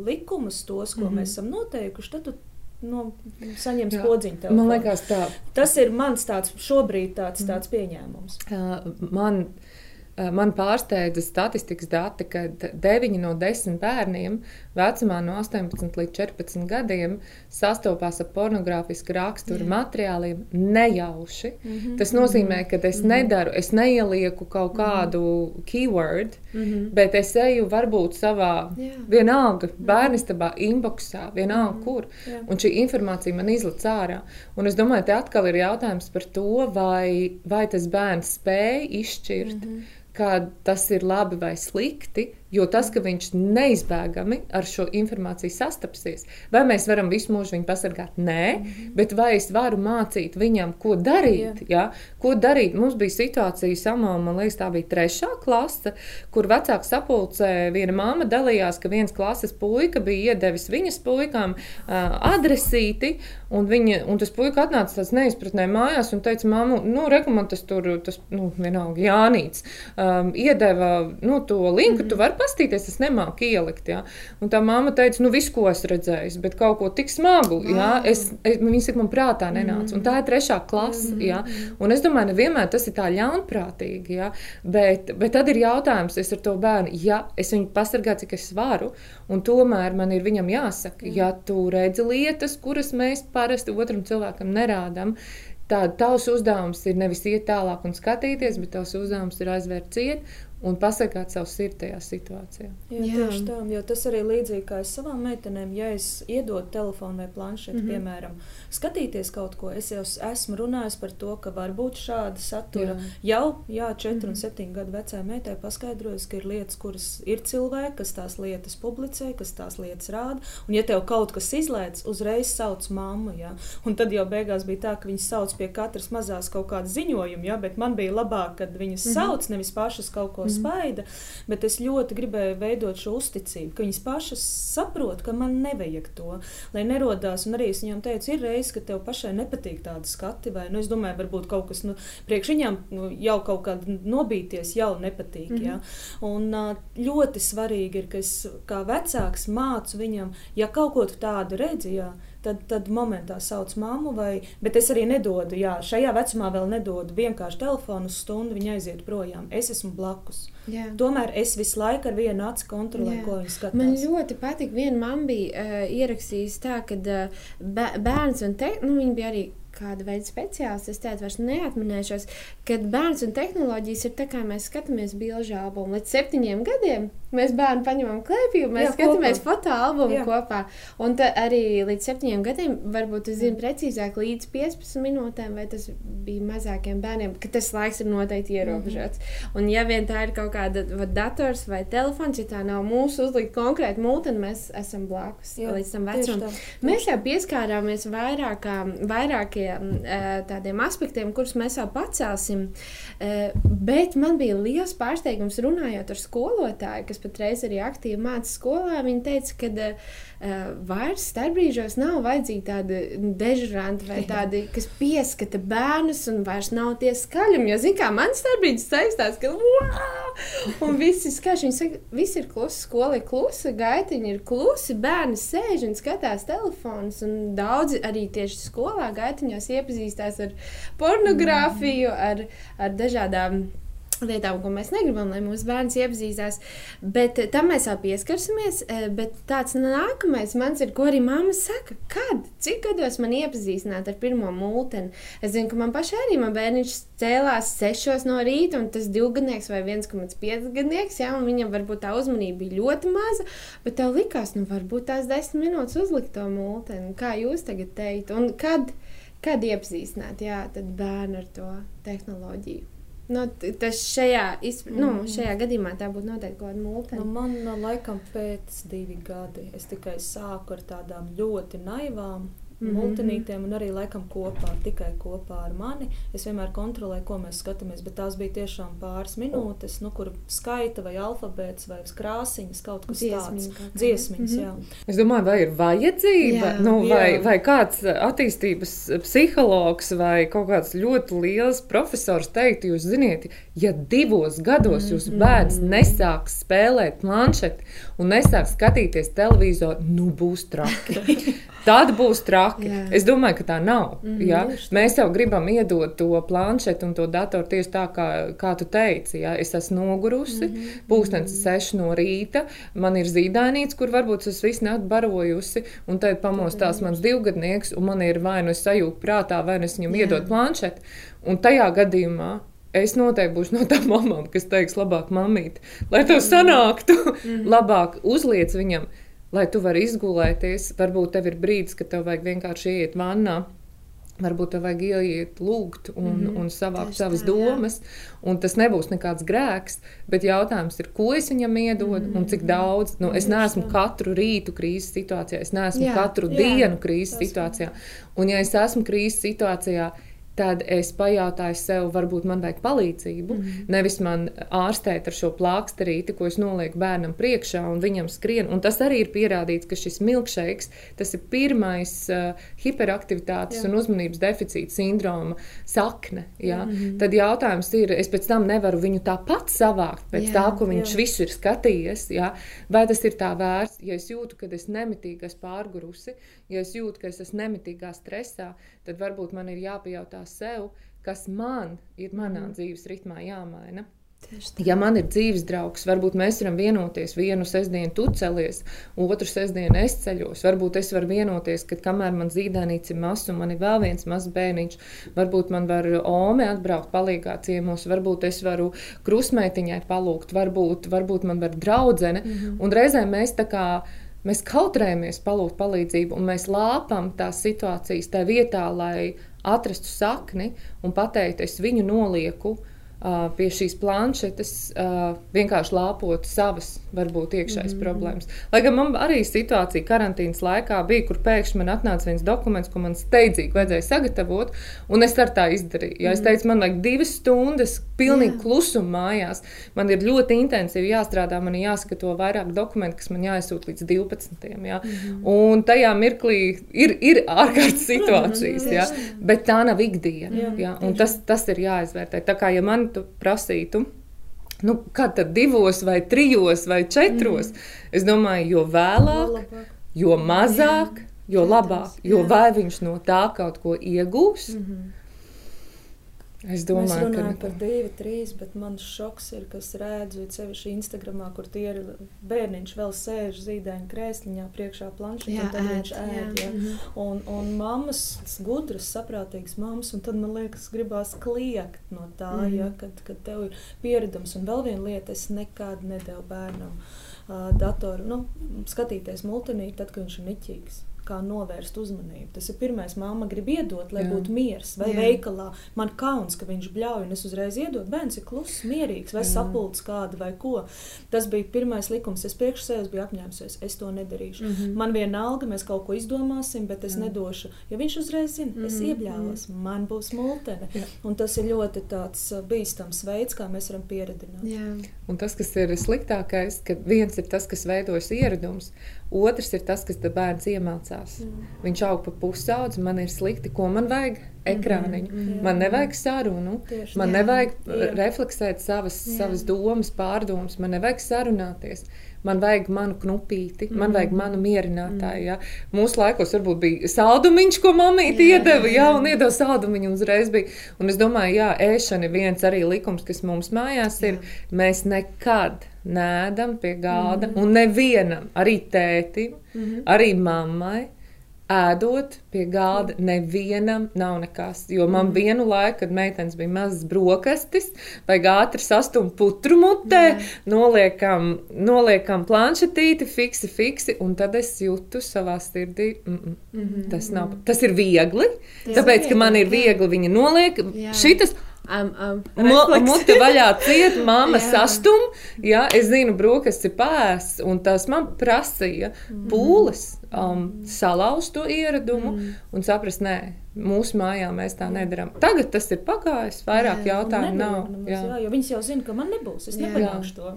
likumus, tos, ko mm -hmm. mēs esam noteikuši, tad tu no, saņems podziņu.
Man liekas, tā.
Tas ir mans tāds šobrīd tāds, mhm. tāds pieņēmums.
Uh, man Eh, man pārsteidza statistikas dati, ka 9 no 10 bērniem vecumā no 18 līdz 14 gadiem sastopās ar pornogrāfisku raksturu Jā. materiāliem nejauši. Mm -hmm. Tas nozīmē, ka es mm -hmm. nedaru, es neielieku kaut mhm. kādu mm -hmm. keyword, mm -hmm. bet es eju varbūt savā Jā. vienalga mhm. bērnistabā, inboxā, vienalga mm -hmm. kur. Jā. Un šī informācija man izlaiž ārā. Un es domāju, te atkal ir jautājums par to, vai, vai tas bērns spēj izšķirt. Mm -hmm ka tas ir labi vai slikti, Jo tas, ka viņš neizbēgami ar šo informāciju sastapsies, vai mēs varam visu mūžu viņu pasargāt? Nē, mm -hmm. bet vai es varu mācīt viņam, ko darīt? Ja? Ko darīt? Mums bija situācija, samā, man liekas, tā bija trešā klase, kur vecāks sapulcē viena māma dalījās, ka viens klases puika bija iedevis viņas puikām uh, adresīti, un, viņa, un tas puika atnāca tāds neizpratnē mājās un teica, māmu, nu, tas tur, tas, nu, vienalga, Jānīts, um, iedeva, nu, to linku, mm -hmm. tu vari pastīties, es nemāku ielikt. Ja? Un tā mamma teica, nu, visu, ko es redzēju, bet kaut ko tik smagu. Ja? Es, es, viņa saka, man prātā nenāca. Mm. Un tā ir trešā klase. Mm. Ja? Un es domāju, nevienmēr tas ir tā ļaunprātīgi. Ja? Bet, bet tad ir jautājums, es ar to bērnu, ja es viņu pasargāju, cik es varu, un tomēr man ir viņam jāsaka, mm. ja tu redzi lietas, kuras mēs parasti otram cilvēkam nerādām, Tāda tavs uzdevums ir nevis iet tālāk un skatīties, bet tavs uzdevums ir aizvērt ciet un pasargāt savu sirdi tajā situācijā.
Jā, Jā. tieši tā, jo tas arī līdzīgi kā es savām meitenēm, ja es iedodu telefonu vai planšeti, mm -hmm. piemēram, skatīties kaut ko, es jau esmu runājis par to, ka var būt šāda satura. Jā. Jau jā, 4 mm -hmm. un 7 mhm. gadu vecai meitai paskaidrojas, ka ir lietas, kuras ir cilvēki, kas tās lietas publicē, kas tās lietas rāda, un ja tev kaut kas izlaiž, uzreiz sauc mammu, jā. un tad jau beigās bija tā, ka viņas sauc pie katras mazās kaut kāda ziņojuma, jā, bet man bija labāk, kad viņas mm -hmm. sauc, nevis pašas kaut ko spaida, bet es ļoti gribēju veidot šo uzticību, ka viņas pašas saprot, ka man nevajag to, lai nerodās. Un arī es viņām teicu, ir reizes, ka tev pašai nepatīk tādi skati, vai nu, es domāju, varbūt kaut kas nu, priekš viņām nu, jau kaut kāda nobīties, jau nepatīk. Mm -hmm. ja? Un ļoti svarīgi ir, ka es kā vecāks mācu viņam, ja kaut ko tādu redzu, jā, tad, tad momentā sauc mammu, vai, bet es arī nedodu, jā, šajā vecumā vēl nedodu vienkārši telefonu stundu, viņa aiziet projām. Es esmu blakus. Jā. Tomēr es visu laiku ar vienu acu kontrolēju, Jā. ko viņa skatās.
Man ļoti patīk, viena mamma bija uh, ierakstījusi tā, ka uh, bērns un te, nu, viņa bija arī kāda veida speciālists, es tādu vairs neatminēšos, kad bērns un tehnoloģijas ir tā, kā mēs skatāmies bilžu albumu. Līdz septiņiem gadiem mēs bērnu paņemam klēpī un mēs Jā, skatāmies fotoalbumu Jā. kopā. Un arī līdz septiņiem gadiem, varbūt es zinu precīzāk, līdz 15 minūtēm, vai tas bija mazākiem bērniem, ka tas laiks ir noteikti ierobežots. Mm -hmm. Un ja vien tā ir kaut kāda va, dators vai telefons, ja tā nav mūsu uzlikta konkrēta mūte, tad mēs esam blakus Jā, līdz tam vecumam. Mēs jau pieskārāmies vairākām, vairākiem dažādiem tādiem aspektiem, kurus mēs vēl pacelsim. Bet man bija liels pārsteigums runājot ar skolotāju, kas patreiz arī aktīvi māca skolā. Viņa teica, ka vairs starpbrīžos nav vajadzīgi tādi dežuranti vai tādi, kas pieskata bērnus un vairs nav tie skaļumi. Jo, zināmā mērā, man starpbrīdis saistās, ka wow! un viss ir skaļš. Viņi saka, viss ir klusi, skola ir klusa, gaitiņi ir klusi, bērni sēž un skatās telefonus. Un daudzi arī tieši skolā gaitiņos iepazīstās ar pornogrāfiju, ar, ar dažādām lietām, ko mēs negribam, lai mūsu bērns iepazīstās. Bet tam mēs vēl pieskarsimies. Eh, bet tāds nākamais mans ir, ko arī mamma saka, kad, cik gados man iepazīstināt ar pirmo mūteni. Es zinu, ka man pašai arī man bērniņš cēlās 6 no rīta, un tas divgadnieks vai 1,5 gadnieks, ja, un viņam varbūt tā uzmanība bija ļoti maza, bet tev likās, nu varbūt tās 10 minūtes uzlikt to mūteni. Kā jūs tagad teikt? Un kad, kad iepazīstināt, jā, bērnu ar to tehnoloģiju? Nu, tas šajā, izp... mm. nu, mhm. šajā gadījumā tā būtu noteikti kaut kāda mūka.
Nu, man laikam pēc divi gadi es tikai sāku ar tādām ļoti naivām mm -hmm. multinītiem, un arī laikam kopā, tikai kopā ar mani. Es vienmēr kontrolēju, ko mēs skatāmies, bet tās bija tiešām pāris minūtes, nu, kur skaita vai alfabēts vai krāsiņas, kaut kas Dziesmiņa, tāds - dziesmiņas. Mm -hmm.
Es domāju, vai ir vajadzība, jā, nu, vai, jā. vai kāds attīstības psihologs vai kaut kāds ļoti liels profesors teiktu, jūs ziniet, ja divos gados jūsu mhm. bērns nesāks spēlēt planšeti un nesāks skatīties televizoru, nu būs traki. Tad būs traki. Jā. Es domāju, ka tā nav. Mm, ja? Mēs jau gribam iedot to planšetu un to datoru tieši tā, kā, kā tu teici. Ja? Es esmu nogurusi, mm -hmm. pūkstens ir seši no rīta, man ir zīdainīts, kur varbūt es visu nakti barojusi, un tad pamostās mans divgadnieks, un man ir vai nu es sajūtu prātā, vai nu es viņam iedod planšetu. Un tajā gadījumā Es noteikti būšu no tām mamām, kas teiks, labāk, mamīt, lai tev sanāktu, mm -hmm. labāk uzliec viņam lai tu vari izgulēties. Varbūt tev ir brīdis, kad tev vajag vienkārši iet vannā. Varbūt tev vajag ieiet, lūgt un, mm -hmm. un savākt savas tā, domas. Tas nebūs nekāds grēks, bet jautājums ir, ko es viņam iedodu mm -hmm. un cik mhm. daudz. Nu, es neesmu katru rītu krīzes situācijā, es neesmu jā, katru jā, dienu krīzes situācijā. Un, ja es esmu krīzes situācijā, tad es pajautāju sev, varbūt man vajag palīdzību. Mm -hmm. Nevis man ārstēt ar šo plāksterīti, ko es nolieku bērnam priekšā un viņam skrien. Un tas arī ir pierādīts, ka šis milkšeiks, tas ir pirmais uh, hiperaktivitātes jā. un uzmanības deficīta sindroma sakne. Ja? Mm -hmm. Tad jautājums ir, es pēc tam nevaru viņu tāpat savākt pēc jā, tā, ko viņš jā. visu ir skatījies. Ja? Vai tas ir tā vērts, ja es jūtu, ka es nemitīgi esmu pārgurusi, ja es jūtu, ka es esmu nemitīgā stresā, tad varbūt man ir jāpajautā sev, kas man ir manā mm. dzīves ritmā jāmaina. Ja man ir dzīves draugs, varbūt mēs varam vienoties. Vienu sestdienu tu celies, otru sestdienu es ceļos. Varbūt es varu vienoties, ka kamēr man zīdainis ir mazs un man ir vēl viens mazs bērniņš, varbūt man var ome atbraukt palīgā ciemos, varbūt es varu krusmētiņai palūgt, varbūt, varbūt man var draudzene. Mm -hmm. Un reizēm mēs tā kā Mēs kautrējamies palūgt palīdzību, un mēs lāpam tās situācijas tajā vietā, lai atrastu sakni un pateikt, es viņu nolieku pie šīs planšetes vienkārši lāpot savas, varbūt iekšējas mm -hmm. problēmas. Lai gan man arī situācija karantīnas laikā bija, kur pēkšņi man atnāca viens dokuments, ko man steidzīgi vajadzēja sagatavot, un es ar tā izdarīju. Ja es mhm. teicu, man vajag divas stundas, pilnīgi klusuma mājās. Man ir ļoti intensīvi jāstrādā, man ir jāskato vairāk dokumentu, kas man jāizsūta līdz 12. Ja? Mm -hmm. Un tajā mirklī ir, ir ārkārtas situācijas, ja? bet tā nav ikdiena. Jā, ja? Un tas, tas ir jāizvērtē. Tā kā ja man tu prasītu. Nu, kad tad divos, vai trijos, vai četros? Mm. Es domāju, jo vēlāk, jo mazāk, jo labāk. Jo vai viņš no tā kaut ko iegūs, mm -hmm.
Es domāju, Mēs runājam ka... par divu, trīs, bet man šoks ir, kas redzu, sevišķi Instagramā, kur tie ir bērniņš vēl sēž zīdaiņa krēsliņā priekšā planšetē, un tad ēd, viņš ēd. Jā. Jā. Mhm. Un, un mammas, gudras, saprātīgas mammas, un tad man liekas, gribās kliegt no tā, mm. ja, kad, kad tev ir pieredums. Un vēl viena lieta, es nekad nedevu bērnam uh, datoru, nu, skatīties multinī, tad, kad viņš ir niķīgs kā novērst uzmanību. Tas ir pirmais, māma grib iedot, lai
Jā.
būtu miers. Vai
Jā.
Veikalā man kauns, ka viņš bļauj, un es uzreiz iedodu, bērns ir kluss, mierīgs, vai
Jā.
sapulcs kādu vai ko. Tas bija pirmais likums. Es priekš sevis biju apņēmusies, es to nedarīšu. Mm. -hmm. Man vienalga, mēs kaut ko izdomāsim, bet es
Jā.
nedošu. Ja viņš uzreiz zina, es
Mhm.
iebļāvos, man būs multene.
Jā.
Un tas ir ļoti tāds uh, bīstams veids, kā mēs varam pieredzināt.
Un tas, kas ir sliktākais, ka viens ir tas, kas veidojas ieradums, otrs ir tas, kas bērns iemācās.
Mm.
Viņš aug pa pusaudzi, man ir slikti, ko man vajag ekrāniņu.
Mhm.
Man nevajag sarunu,
Tieši
man
Jā.
nevajag.
Jā.
refleksēt savas,
Jā.
savas domas, pārdomas, man nevajag sarunāties. Man vajag manu knupīti, man
Mhm.
vajag manu mierinātāju. Ja? Mūsu laikos varbūt bija saldumiņš, ko mamīte
Jā,
iedeva,
jā,
jā,
jā.
un iedeva saldumiņu uzreiz bija. Un es domāju, jā, ēšana ir viens arī likums, kas mums mājās ir. Mēs nekad nēdam pie galda,
Mhm.
un nevienam, arī tētim,
Mhm.
arī mammai. Ēdot pie galda, nevienam nav nekas. Jo man
Mhm.
vienu laiku, kad meitenes bija mazas brokastis, vajag ātri sastumt putru mutē,
Jā.
noliekam, noliekam planšetīti, fiksi, fiksi, un tad es jūtu savā sirdī, mm -mm,
Mhm.
tas, nav, tas ir viegli.
Tas
Tāpēc,
ir
ka man ir
viegli,
viegli viņa noliek,
Jā.
šitas
Am,
Mu-
refleks.
Mute vaļā ciet,
Jā.
sastum. Jā, es zinu, brokastis ir pēsts, un tas man prasīja pūles, um, salauzt to ieradumu
Mm.
un saprast, nē, mūsu mājā mēs tā nedarām. Tagad tas ir pagājis, vairāk
Jā,
Un
jautājumu nav.
nemaz,
Jā.
jā, jo viņas jau zina, ka man nebūs. Es nepanākšu to.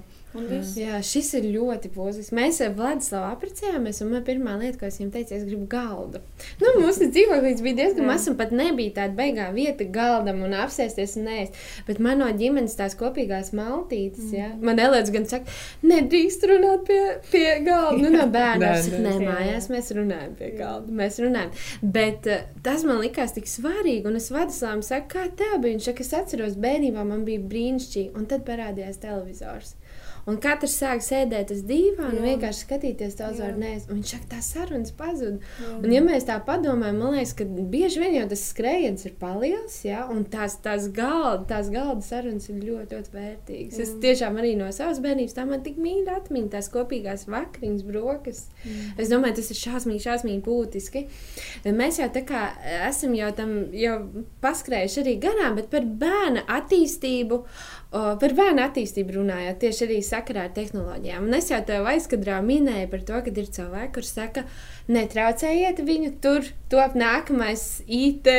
Jā, šis ir ļoti pozitīvs. Mēs ar Vladislavu apprecējāmies, un pirmā lieta, ko es viņam teicu, es gribu galdu. Nu, mūsu dzīvoklīds bija diezgan mazs, un pat nebija tāda beigā vieta galdam un apsēsties un ēst. Bet man no ģimenes tās kopīgās maltītes, mm. jā, man Elēds gan saka, nedrīkst runāt pie, pie galda. Nu, no bērna saka,
nē.
mājās mēs runājam pie galda. Mēs runājam. Bet uh, tas man likās tik svarīgi, un es Vladislavam saku, kā tev bija? Viņš saka, es atceros, bērnībā man bija brīnišķīgi, un tad parādījās televizors. Un katrs sāk sēdēt uz dīvāna un
Jā.
vienkārši skatīties.
Jā.
nēst. Un Viņš saka, tā sarunas pazūd.
Jā.
Un, ja mēs tā padomājam, man liekas, ka bieži vien jau tas skrējiens ir paliels, ja? un tās, tās, galda, tās galda sarunas ir ļoti, ļoti vērtīgas. Es
Jā.
tiešām arī no savas bērnības tā man tik mīļi atmiņā, tās kopīgās vakariņas, brokas. Es domāju, tas ir šausmīgi, šausmīgi būtiski. Mēs jau tā kā esam jau tam jau paskrējuši arī garām, bet par bērnu attīstību. Par bērnu attīstību runājot, tieši arī sakarā ar tehnoloģijām. Un es jau tev aizkadrā minēju par to, ka ir cilvēki, kuriem saka, netraucējiet viņu, tur top nākamais IT e,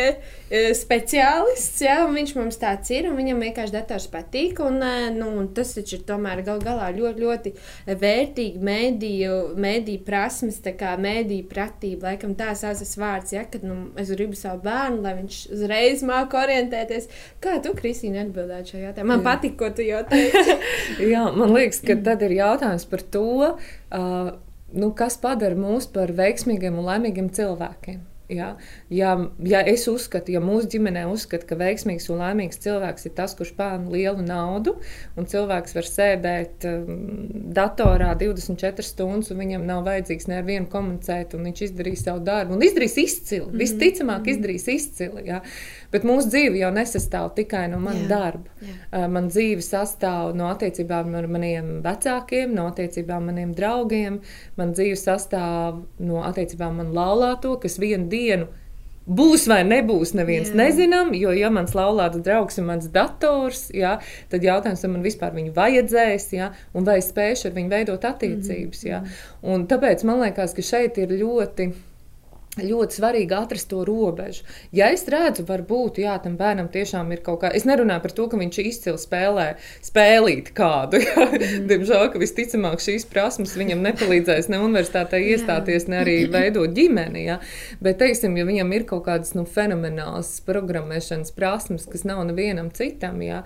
speciālists. Ja, un viņš mums tāds ir, un viņam vienkārši dators patīk. Un, e, nu, un tas taču ir tomēr gal galā ļoti, ļoti vērtīgi mēdīju, mēdīju prasmes, tā kā mēdīju pratība. Laikam tā saucas vārds, ja, kad nu, es gribu savu bērnu, lai viņš uzreiz māku orientēties. Kā tu, Kristīna, atbildētu šo jautājumu? Man
Jā.
patīk, ko tu jau teici.
Jā, man liekas, ka tad ir jautājums par to, uh, nu, kas padara mūs par veiksmīgiem un laimīgiem cilvēkiem. Ja, ja, ja es uzskatu, ja mūsu ģimenē uzskata, ka veiksmīgs un laimīgs cilvēks ir tas, kurš pelna lielu naudu, un cilvēks var sēdēt um, datorā 24 stundas, un viņam nav vajadzīgs nevienu komunicēt, un viņš izdarīs savu darbu, un izdarīs izcili. Mm -hmm. Visticamāk, izdarīs izcili. Ja. Bet mūsu dzīve jau nesastāv tikai no mana
Jā.
darba.
Jā.
Man dzīve sastāv no attiecībām ar maniem vecākiem, no attiecībām ar maniem draugiem. Man dzīve sastāv no attiecībām ar laulāto, kas vienu dienu būs vai nebūs, neviens
Jā.
Nezinām. Jo, ja mans laulāts draugs ir mans dators, jā, tad jautājums, vai man vispār viņu vajadzēs, jā, un vai es spēšu ar viņu veidot attiecības. Jā. Un tāpēc man liekas, ka šeit ir ļoti ļoti svarīgi atrast to robežu. Ja es redzu, varbūt jā, tam bērnam tiešām ir kaut kā. Es nerunāju par to, ka viņš izcili spēlē spēlīt kādu. Jā. Mm. Diemžēl, ka visticamāk šīs prasmes viņam nepalīdzēs ne universitātē iestāties, ne arī veidot ģimeni. Jā. Bet, teiksim, ja viņam ir kaut kādas nu, fenomenālas programmēšanas prasmes, kas nav nevienam citam. Jā,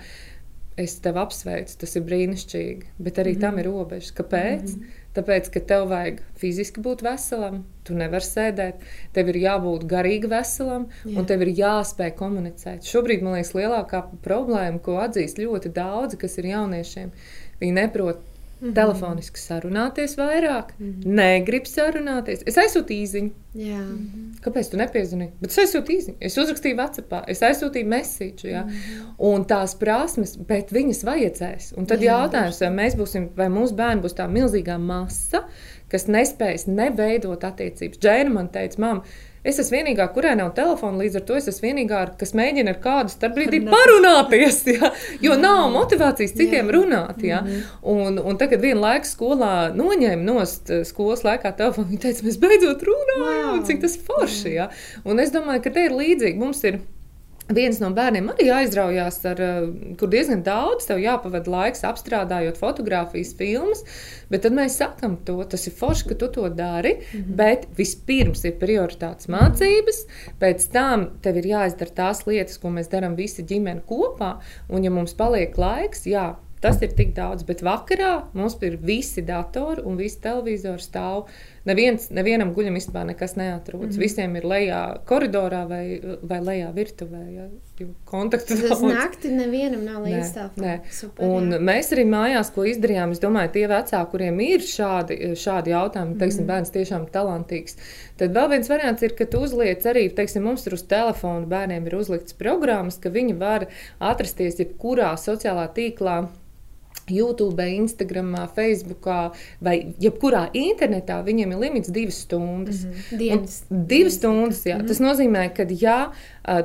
Es tevi apsveicu, tas ir brīnišķīgi, bet arī mm tam ir robežas. Kāpēc? Mm. Tāpēc, ka tev vajag fiziski būt veselam, tu nevari sēdēt, tev ir jābūt garīgi veselam,
Jā.
un tev ir jāspēj komunicēt. Šobrīd, man liekas, lielākā problēma, ko atzīst ļoti daudzi, kas ir jauniešiem, viņi neprot Mm -hmm. Telefoniski sarunāties vairāk, mm -hmm. negrib sarunāties. Es aizsūtu īziņu.
Jā. Mm -hmm.
Kāpēc tu nepiezvanīji? Bet es aizsūtīju īziņu, es uzrakstīju Vācijā, es aizsūtīju mēsīču. Ja? Mm -hmm. Un tās prasmes, bet viņas vajadzēs. Un tad jā, jautājums, vai mēs būsim, vai mūsu bērni būs tā milzīgā masa, kas nespēs neveidot attiecības. Džēna man teica, mamma, Es esmu vienīgā, kurai nav telefona, līdz ar to es esmu vienīgā, kas mēģina ar kādu starp brīdī parunāties. Ja? Jo nav motivācijas citiem jā. runāt. Ja? -hmm. un, un tagad vienā laikā skolā noņēma nost eh, skolas laikā telefonu. Viņa teica, mēs beidzot runājam, wow. cik tas forši. Ja? Un es domāju, ka te ir līdzīgi. Mums ir Viens no bērniem arī aizraujās, ar, eh, kur diezgan daudz tev jāpavada laiks apstrādājot fotografijas filmas. Bet tad mēs sakām, to tas ir forši, ka tu to dari. Mm -hmm. Bet vispirms ir prioritātes mācības, pēc tam tev ir jāizdara tās lietas, ko mēs darām visi ģimene kopā. Un, ja mums paliek laiks, jā, Tas ir tik daudz, bet vakarā mums ir visi datori un visi televizori stāv Neviens, nevienam guļam istabā nekas neatrodas. Mm -hmm. Visiem ir lejā koridorā vai, vai lejā virtuvē. Ja, kontaktu
tas naktī nevienam nav.
Un jā. mēs arī mājās, ko izdarījām, es domāju, tie vecāki, kuriem ir šādi, šādi jautājumi, teiksim, mm -hmm. bērns tiešām talantīgs. Tad vēl viens variants ir, ka tu uzliec arī, teiksim, mums ir uz telefona bērniem ir uzlikts programmas, ka viņi var atrasties jebkurā sociālā tīklā YouTube, Instagram, Facebook vai jebkurā internetā viņiem ir limits divas stundas. Mm
-hmm. Dienas.
Un divas stundas, jā. Mm -hmm. Tas nozīmē, ka ja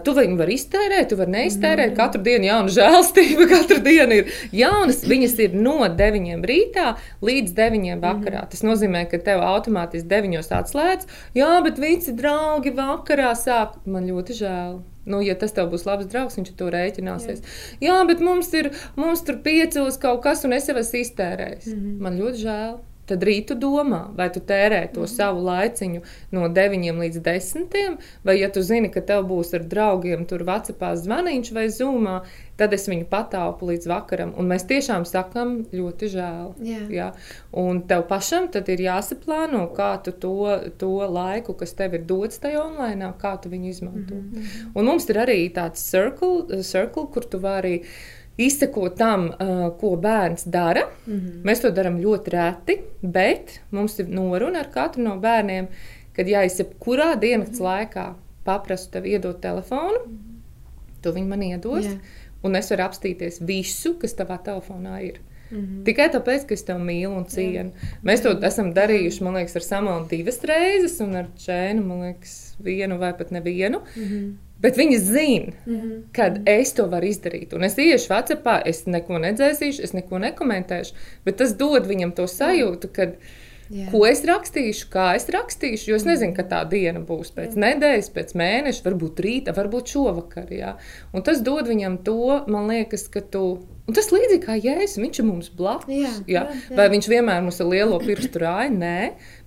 tu viņu vari iztērēt, tu vari neiztērēt. Mm -hmm. Katru dienu jauna žēlstība, katru dienu ir jaunas. Viņas ir no 9 rītā līdz 9 vakarā. Mm -hmm. Tas nozīmē, ka tev automātiski 9 atslēdz. Jā, bet visi draugi vakarā sāk. Man ļoti žēl. Nu, ja tas tev būs labs draugs, viņš to rēķināsies. Jā, Jā bet mums ir mums tur piecos kaut kas, un es jau esmu iztērējis. Mm -hmm. Man ļoti žēl. Tad rītu domā, vai tu tērē to mm -hmm. savu laiciņu no 9 līdz 10, vai ja tu zini, ka tev būs ar draugiem tur vecapā zvaniņš vai zūmā, tad es viņu pataupu līdz vakaram. Un mēs tiešām sakām, ļoti žēl.
Jā.
Jā. Un tev pašam ir jāsaplāno, kā tu to, to laiku, kas tev ir dots tajā online, kā tu viņu izmanto. Mm -hmm. Un mums ir arī tāds circle, circle kur tu vari. Izsekot tam, ko bērns dara. Mm -hmm. Mēs to darām ļoti reti, bet mums ir noruna ar katru no bērniem, kad, ja es jebkurā dienas mm -hmm. laikā paprastu tev iedot telefonu, mm -hmm. tu viņu man iedos. Yeah un es varu apstīties visu, kas tavā telefonā ir. Mm -hmm. Tikai tāpēc, ka es tevi mīlu un cienu. Jā. Mēs to esam darījuši, man liekas, ar Samuelu divas reizes, un ar Čēnu, man liekas, vienu vai pat nevienu. Mm -hmm. Bet viņi zina, mm -hmm. kad es to varu izdarīt. Un es iešu Vācijā, es neko nedzēsīšu, es neko nekomentēšu, bet tas dod viņam to sajūtu, ka Jā. Ko es rakstīšu, kā es rakstīšu, jo es nezinu, ka tā diena būs pēc jā. nedēļas, pēc mēneša, varbūt rīta, varbūt šovakar. Jā. Un tas dod viņam to, man liekas, ka tu. Un tas līdzīgi kā jēzus, viņš ir mums blakus. Jā, jā. Jā. Vai viņš vienmēr mums ar lielo pirkstu rāja? Nē,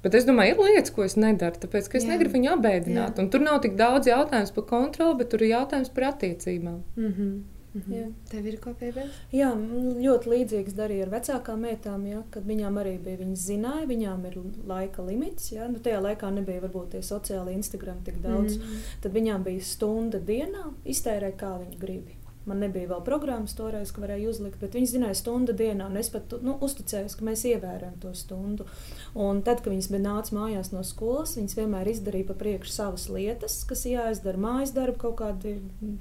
bet es domāju, ir lietas, ko es nedaru, tāpēc ka es jā. negribu viņu apbēdināt. Tur nav tik daudz jautājumu par kontroli, bet tur ir jautājums par attiecībām. Mm -hmm.
Mhm. Jā. Tev ir ko piebilst?
Jā, ļoti līdzīgs darīja ar vecākām meitām, ja, kad viņām arī bija, viņas zināja, viņām ir laika limits. Ja, nu, tajā laikā nebija varbūt tie sociāli Instagram tik daudz. Mm -hmm. Tad viņām bija stunda dienā, iztērē kā viņi grib. Man nebija vēl programmas toreiz, ka varēju uzlikt, bet viņi zināja stundu dienā, es pat nu, uzticējos, ka mēs ievērojam to stundu. Un tad, kad viņas bija nācis mājās no skolas, viņas vienmēr izdarīja pa priekšu savas lietas, kas jāizdara, mājas darba, kaut kādi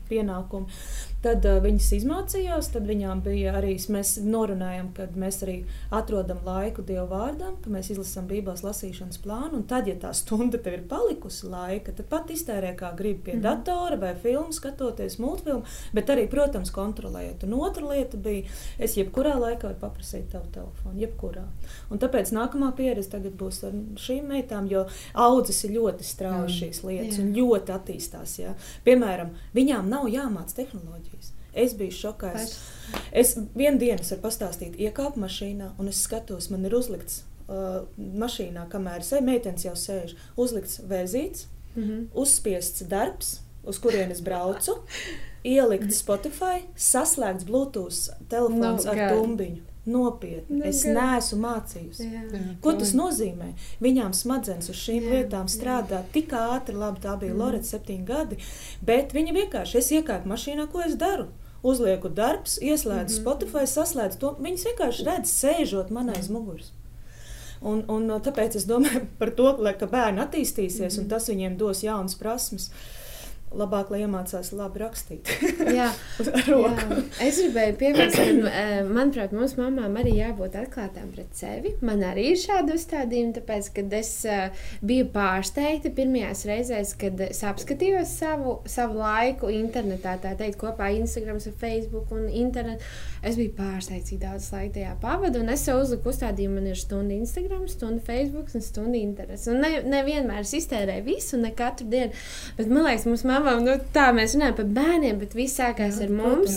pienākumi. Tad uh, viņas izmācījās, tad viņām bija arī, mēs norunājam, ka mēs arī atrodam laiku Dievu vārdam, ka mēs izlasām Bībeles lasīšanas plānu, un tad, ja tā stunda tev ir palikusi laika, tad pat iztērē kā gribi pie mm. datora vai filmu skatoties, multfilmu, bet arī, protams, kontrolējot. Un otra lieta bija, es jebkurā laikā varu paprasīt tavu telefonu, jebkurā. Un tāpēc nākamā pieredze tagad būs ar šīm meitām, jo audzes ir ļoti strauji šīs lietas Jā. un ļoti attīstās. Ja? Piemēram, viņām nav jāmāc tehnoloģija. Es biju šokēts. Es vienu dienu varu pastāstīt, iekāpu mašīnā un es skatos, man ir uzlikts uh, mašīnā, kamēr es meitenes jau sēž, uzlikts vēzīts, mm -hmm. uzspiests darbs, uz kurienes braucu, ielikt Spotify, saslēgts Bluetooth telefons no, ar tumbiņu. Nopietni. No, es neesmu mācījusi. Jā. Ko tas nozīmē? Viņām smadzenes uz šīm jā, lietām strādā jā. tik ātri, labi, tā bija mm. Loreta, septiņi gadi, bet viņa vienkārši, es iekāpu mašīnā, ko es daru? uzlieku darbs, ieslēdzu mm -hmm. Spotify, saslēdzu to. Viņas vienkārši redz, sēžot man aiz muguras. Un, un tāpēc es domāju par to, lai, ka bērni attīstīsies mm -hmm. un tas viņiem dos jaunas prasmes. Uh, labāk, lai iemācās labi rakstīt.
jā, jā. es gribēju piebilst, ka, eh, manuprāt, mums mamām arī jābūt atklātām pret sevi. Man arī ir šādi uzstādījumi, tāpēc, kad es uh, biju pārsteigta pirmajās reizēs, kad es apskatījos savu, savu laiku internetā, tā teikt, kopā Instagram, Facebook un internetu. Es biju pārsteigta, cik daudz laika tajā pavadu, un es sev uzliku uzstādījumu, man ir stunda Instagram, stunda Facebook un stunda internets. Un ne, nevienmēr es iztērēju visu, ne katru dienu, bet man liekas, mums mamā mamām, nu, tā mēs runājam par bērniem, bet viss sākās jā, ar mums.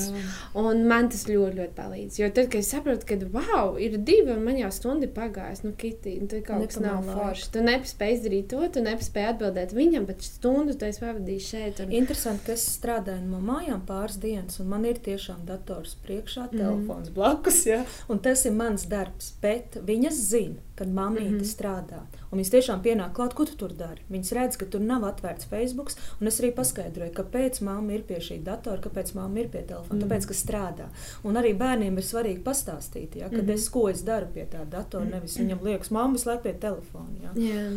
Un man tas ļoti, ļoti palīdz. Jo tad, kad es saprotu, ka, wow, ir divi, un man jau stunda pagājis, nu, kitī, nu, tur kaut kas nav forši. Tu nepaspēji izdarīt to, tu nepaspēji atbildēt viņam, bet stundu tu esi pavadījis šeit.
Un... Interesanti, ka es strādāju no mājām pāris dienas, un man ir tiešām dators priekšā. Telefons mm. blakus, ja? un tas ir mans darbs, bet viņas zina kad mamīte mm -hmm. strādā. Un viņas tiešām pienāk klāt, ko tu tur dari. Viņas redz, ka tur nav atvērts Facebook, un es arī paskaidroju, kāpēc mamma ir pie šī datora, kāpēc mamma ir pie telefona. Mm -hmm. Tāpēc, ka strādā. Un arī bērniem ir svarīgi pastāstīt, ja, kad mm -hmm. es ko es daru pie tā datora, nevis viņam liekas, mamma laiku pie telefona. Ja.
Yeah.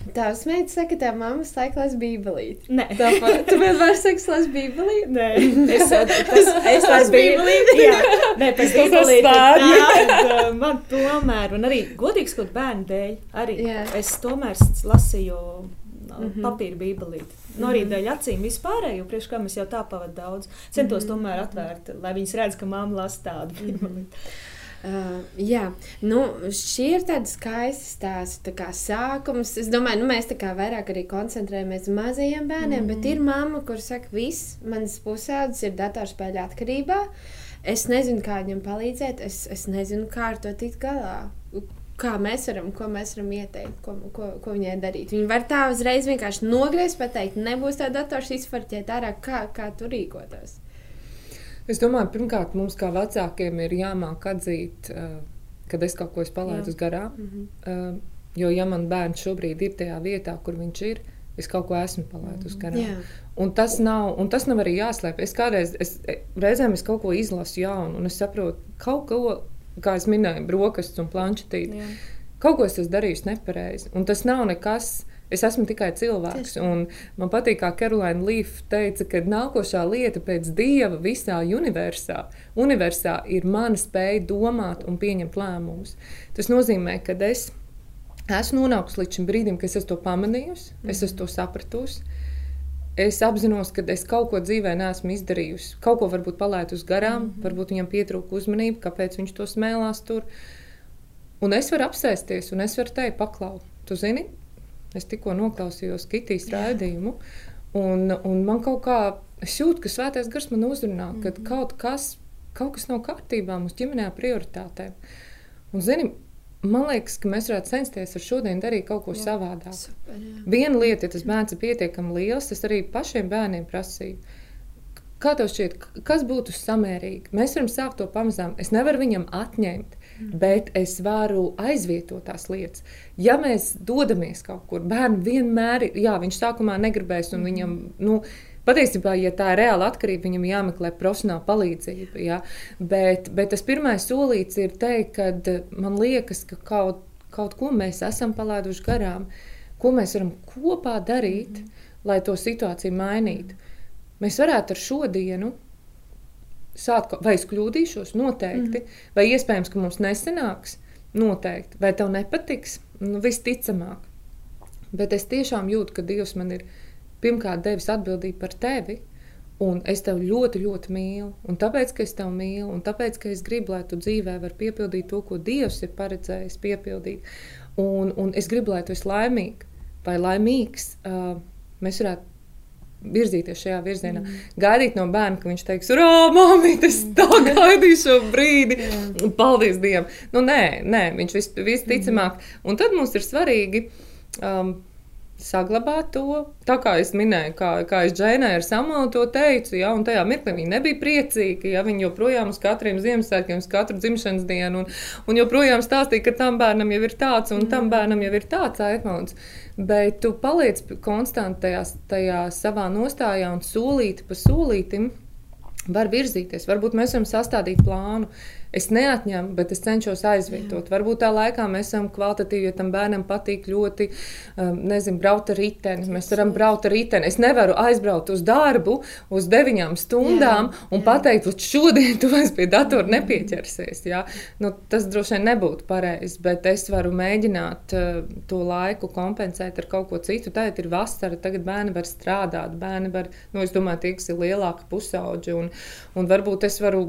Tavs meitas saka, ka tā mamma laika lasa bībelīti.
Nē,
Tāpēc, tu vienmēr saki, lasa bībelīti.
Nē, es, tas, es lasu bībelīti. Jā, nē, pēc bībelīti. Tā, man tomēr, un arī godīgs, kaut bērnu dēļ, arī jā. es tomēr lasīju mm -hmm. papīra bībelīti. No arī mhm. dēļ acīm vispārējo, priekš kā mēs jau tā pavadām daudz. Centos mm -hmm. tomēr atvērt, lai viņas redz, ka mamma lasa tādu mhm. bībelīti. Mm -hmm.
Uh, jā, nu, šī ir tāda skaista stāsta tā kā sākums. Es domāju, nu, mēs tā kā vairāk arī koncentrējamies uz mazajiem bērniem, mm. bet ir mamma, kur saka, viss, manas pusaudzes ir datorspēļu atkarībā. Es nezinu, kā viņam palīdzēt, es, es nezinu, kā ar to tikt galā. Kā mēs varam, ko mēs varam ieteikt, ko, ko, ko viņai darīt. Viņa var tā uzreiz vienkārši nogriezt, pateikt, nebūs tā dators izfarķēt ārā, kā, kā tur rīkoties.
Es domāju, pirmkārt, mums kā vecākiem ir jāmāk atzīt, uh, kad es kaut ko palaidu garām. Mm -hmm. jo, ja man bērns šobrīd ir tajā vietā, kur viņš ir, es kaut ko esmu palaidus mm -hmm. garām. Yeah. Un tas, nav, un tas nav arī jāslēp. Es kādreiz, es, reizēm es kaut ko izlasu jaunu, un es saprotu, kaut ko, kā es minēju, brokastis un planšetīti. Kaut ko es esmu darījis nepareizi. Un tas nav nekas Es esmu tikai cilvēks. Man patīk, kā Karolīna Līfa teica, ka nākošā lieta pēc dieva visā universā, universā ir mana spēja domāt un pieņemt lēmumus. Tas nozīmē, ka es esmu nonākusi līdz šim brīdim, kad es esmu to pamanījusi, mm es to sapratusi. Es apzinos, ka es kaut ko dzīvē neesmu izdarījusi. Kaut ko varbūt palaidu garām, mm varbūt viņam pietrūka uzmanība, kāpēc viņš to smēlās tur. Un es varu apsēsties un es varu teikt, paklau, tu zini, Es tikko noklausījos Kitijas raidījumu, un, un man kaut kā jūtas, ka svētais gars man uzrunā, mm -hmm. ka mhm. kaut kas, kaut kas nav kārtībā mūsu ģimenē prioritātēm. Un, zini, Man liekas, ka mēs varētu censties ar šodien darīt kaut ko jā, savādāk. Super, jā. Viena lieta, ja tas bērns ir pietiekami liels, tas arī pašiem bērniem prasīja. Kā tev šķiet, kas būtu samērīgi? Mēs varam sākt to pamazām. Es nevaru viņam atņemt, bet es varu aizvietot tās lietas. Ja mēs dodamies kaut kur, bērni vienmēr ir, jā, viņš sākumā negribēs, un viņam, nu, Patiesībā, ja tā ir reāla atkarība, viņam jāmeklē profesionāla palīdzība. Ja? Bet, bet tas pirmais solīts ir teikt, ka man liekas, ka kaut, kaut ko mēs esam palaiduši garām, ko mēs varam kopā darīt, mm lai to situāciju mainītu. Mēs varētu ar šodienu sākt, vai es kļūdīšos, noteikti, mm. vai iespējams, ka mums nesanāks, noteikti, vai tev nepatiks, nu, visticamāk. Bet es tiešām jūtu, ka Dievs man ir pirmkārt devis atbildību par tevi. Un es tevi ļoti, ļoti mīlu. Un tāpēc, ka es tevi mīlu, un tāpēc, ka es gribu, lai tu dzīvē vari piepildīt to, ko Dievs ir paredzējis piepildīt. Un, un es gribu, lai tu esi laimīgs vai laimīgs. Uh, mēs varētu virzīties šajā virzienā. Mm. Gaidīt no bērna, ka viņš teiks, Ugh, māmiņ, es tā gaidīju šo brīdi. Mm. Paldies Dievam! Nu, nē, nē, viņš vis, visticamāk. Mm. Un tad mums ir svarīgi. Um, saglabāt to. Tā kā es minēju, kā, kā es Džēnai ar Samuelu to teicu, ja, un tajā mirklī viņa nebija priecīga. Ja, viņa joprojām uz katriem Ziemassvētkiem, uz katru dzimšanas dienu, un, un joprojām stāstīja, ka tam bērnam jau ir tāds, un mm. tam bērnam jau ir tāds iPhone. Bet tu paliec konstanti tajā, tajā savā nostājā un solīti pa solītim. var virzīties. Varbūt mēs varam sastādīt plānu. Es neatņemu, bet es cenšos aizvietot. Jā. Varbūt tā laikā mēs esam kvalitatīvi, ja tam bērnam patīk ļoti, um, nezinu, braukt ar riteni. Mēs varam braukt ar riteni. Es nevaru aizbraukt uz darbu uz deviņām stundām jā, un jā. pateikt, ka šodien tu vairs pie datora nepieķersies. Jā. Nu, tas droši vien nebūtu pareizi, bet es varu mēģināt uh, to laiku kompensēt ar kaut ko citu. Tagad ir vasara, tagad bērni var strādāt, bērni var, nu, es domāju, tie, kas ir lielāki pusauģi, un, un varbūt es varu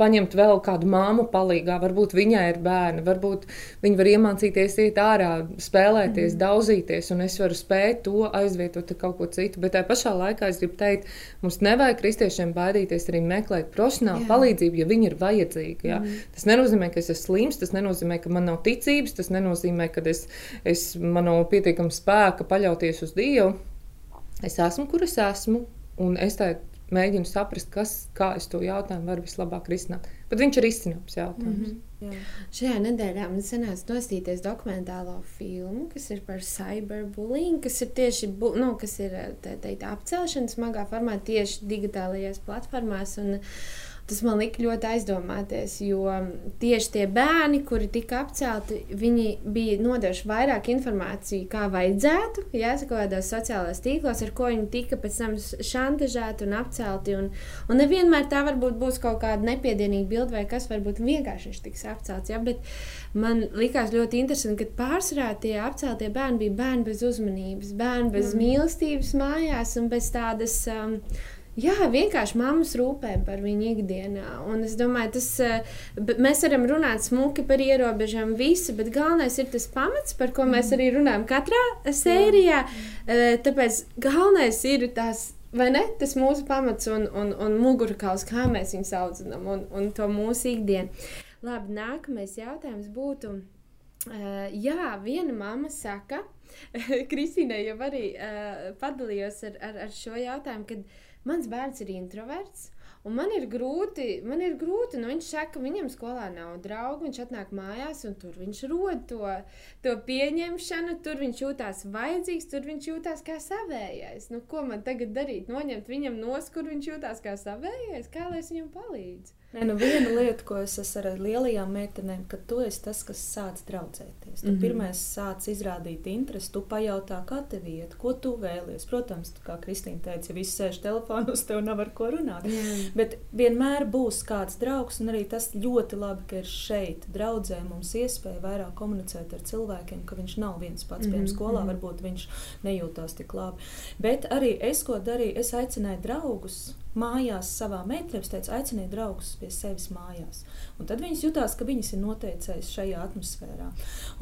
paņemt vēl kādu kādu māmu palīgā, varbūt viņai ir bērni, varbūt viņi var iemācīties iet ārā, spēlēties, mm. daudzīties, un es varu spēt to aizvietot ar kaut ko citu. Bet tajā pašā laikā es gribu teikt, mums nevajag kristiešiem baidīties arī meklēt profesionālu palīdzību, ja viņi ir vajadzīgi. Ja? Mm. Tas nenozīmē, ka es esmu slims, tas nenozīmē, ka man nav ticības, tas nenozīmē, ka es, es man nav pietiekama spēka paļauties uz Dievu. Es esmu, kur es esmu, un es tā mēģinu saprast, kas, kā es to jautājumu varu vislabāk risināt. Bet viņš ir izcināms jautājums. Mm
-hmm. Jā. Šajā nedēļā man sanāca nostīties dokumentālo filmu, kas ir par cyberbullying, kas ir tieši nu, kas ir, te, teikt, apcelšana smagā formā tieši digitālajās platformās. Un, uh, Tas man lika ļoti aizdomāties, jo tieši tie bērni, kuri tika apcelti, viņi bija nodevuši vairāk informāciju, kā vajadzētu, jāsaka, kādos sociālajos tīklos, ar ko viņi tika pēc tam šantažēti un apcelti. Un, un nevienmēr tā varbūt būs kaut kāda nepiedienīga bilde, vai kas varbūt vienkārši viņš tiks apcelts. Ja? Bet man likās ļoti interesanti, ka pārsvarā tie apceltie bērni bija bērni bez uzmanības, bērni bez mm. mīlestības mājās un bez tādas. Um, Jā, vienkārši mammas rūpē par viņu ikdienā. Un es domāju, tas eh, mēs varam runāt smuki par ierobežojumu, visu, bet galvenais ir tas pamats, par ko mēs arī runājam katrā sērijā. Eh, tāpēc galvenais ir tās. Vai ne? Tas mūsu pamats un, un, un mugurkauls, kā mēs viņu saucam, un, un to mūsu ikdienu. Labi, nākamais jautājums būtu. Uh, jā, viena mamma saka, Kristīne jau arī uh, padalījās ar, ar, ar šo jautājumu, kad mans bērns ir introverts. Un man ir grūti, man ir grūti, nu viņš saka, ka viņam skolā nav draugu, viņš atnāk mājās un tur viņš rod to, to pieņemšanu, tur viņš jūtās vajadzīgs, tur viņš jūtās kā savējais. Nu, ko man tagad darīt? Noņemt viņam nos, kur viņš jūtās kā savējais, kā lai es viņam palīdzu?
Nē, nu viena lieta, ko es esmu ar lielajām meitenēm, ka tu esi tas, kas sāc draudzēties. Tu mm -hmm. pirmais sāc izrādīt interesi, tu pajautā, kā tev iet, ko tu vēlies. Protams, tu, kā Kristīna teica, ja viss sēž telefonos, tev nav ar ko runāt. Mm. Bet vienmēr būs kāds draugs, un arī tas ļoti labi, ka ir šeit draudzē mums iespēja vairāk komunicēt ar cilvēkiem, ka viņš nav viens pats. Mm -hmm. Piemēram, skolā -hmm. varbūt viņš nejūtās tik labi. Bet arī es, ko darīju, es aicināju draugus mājās savā meitene, teica, aiciniet draugus pie sevis mājās. Un tad viņas jutās, ka viņas ir noteicējis šajā atmosfērā.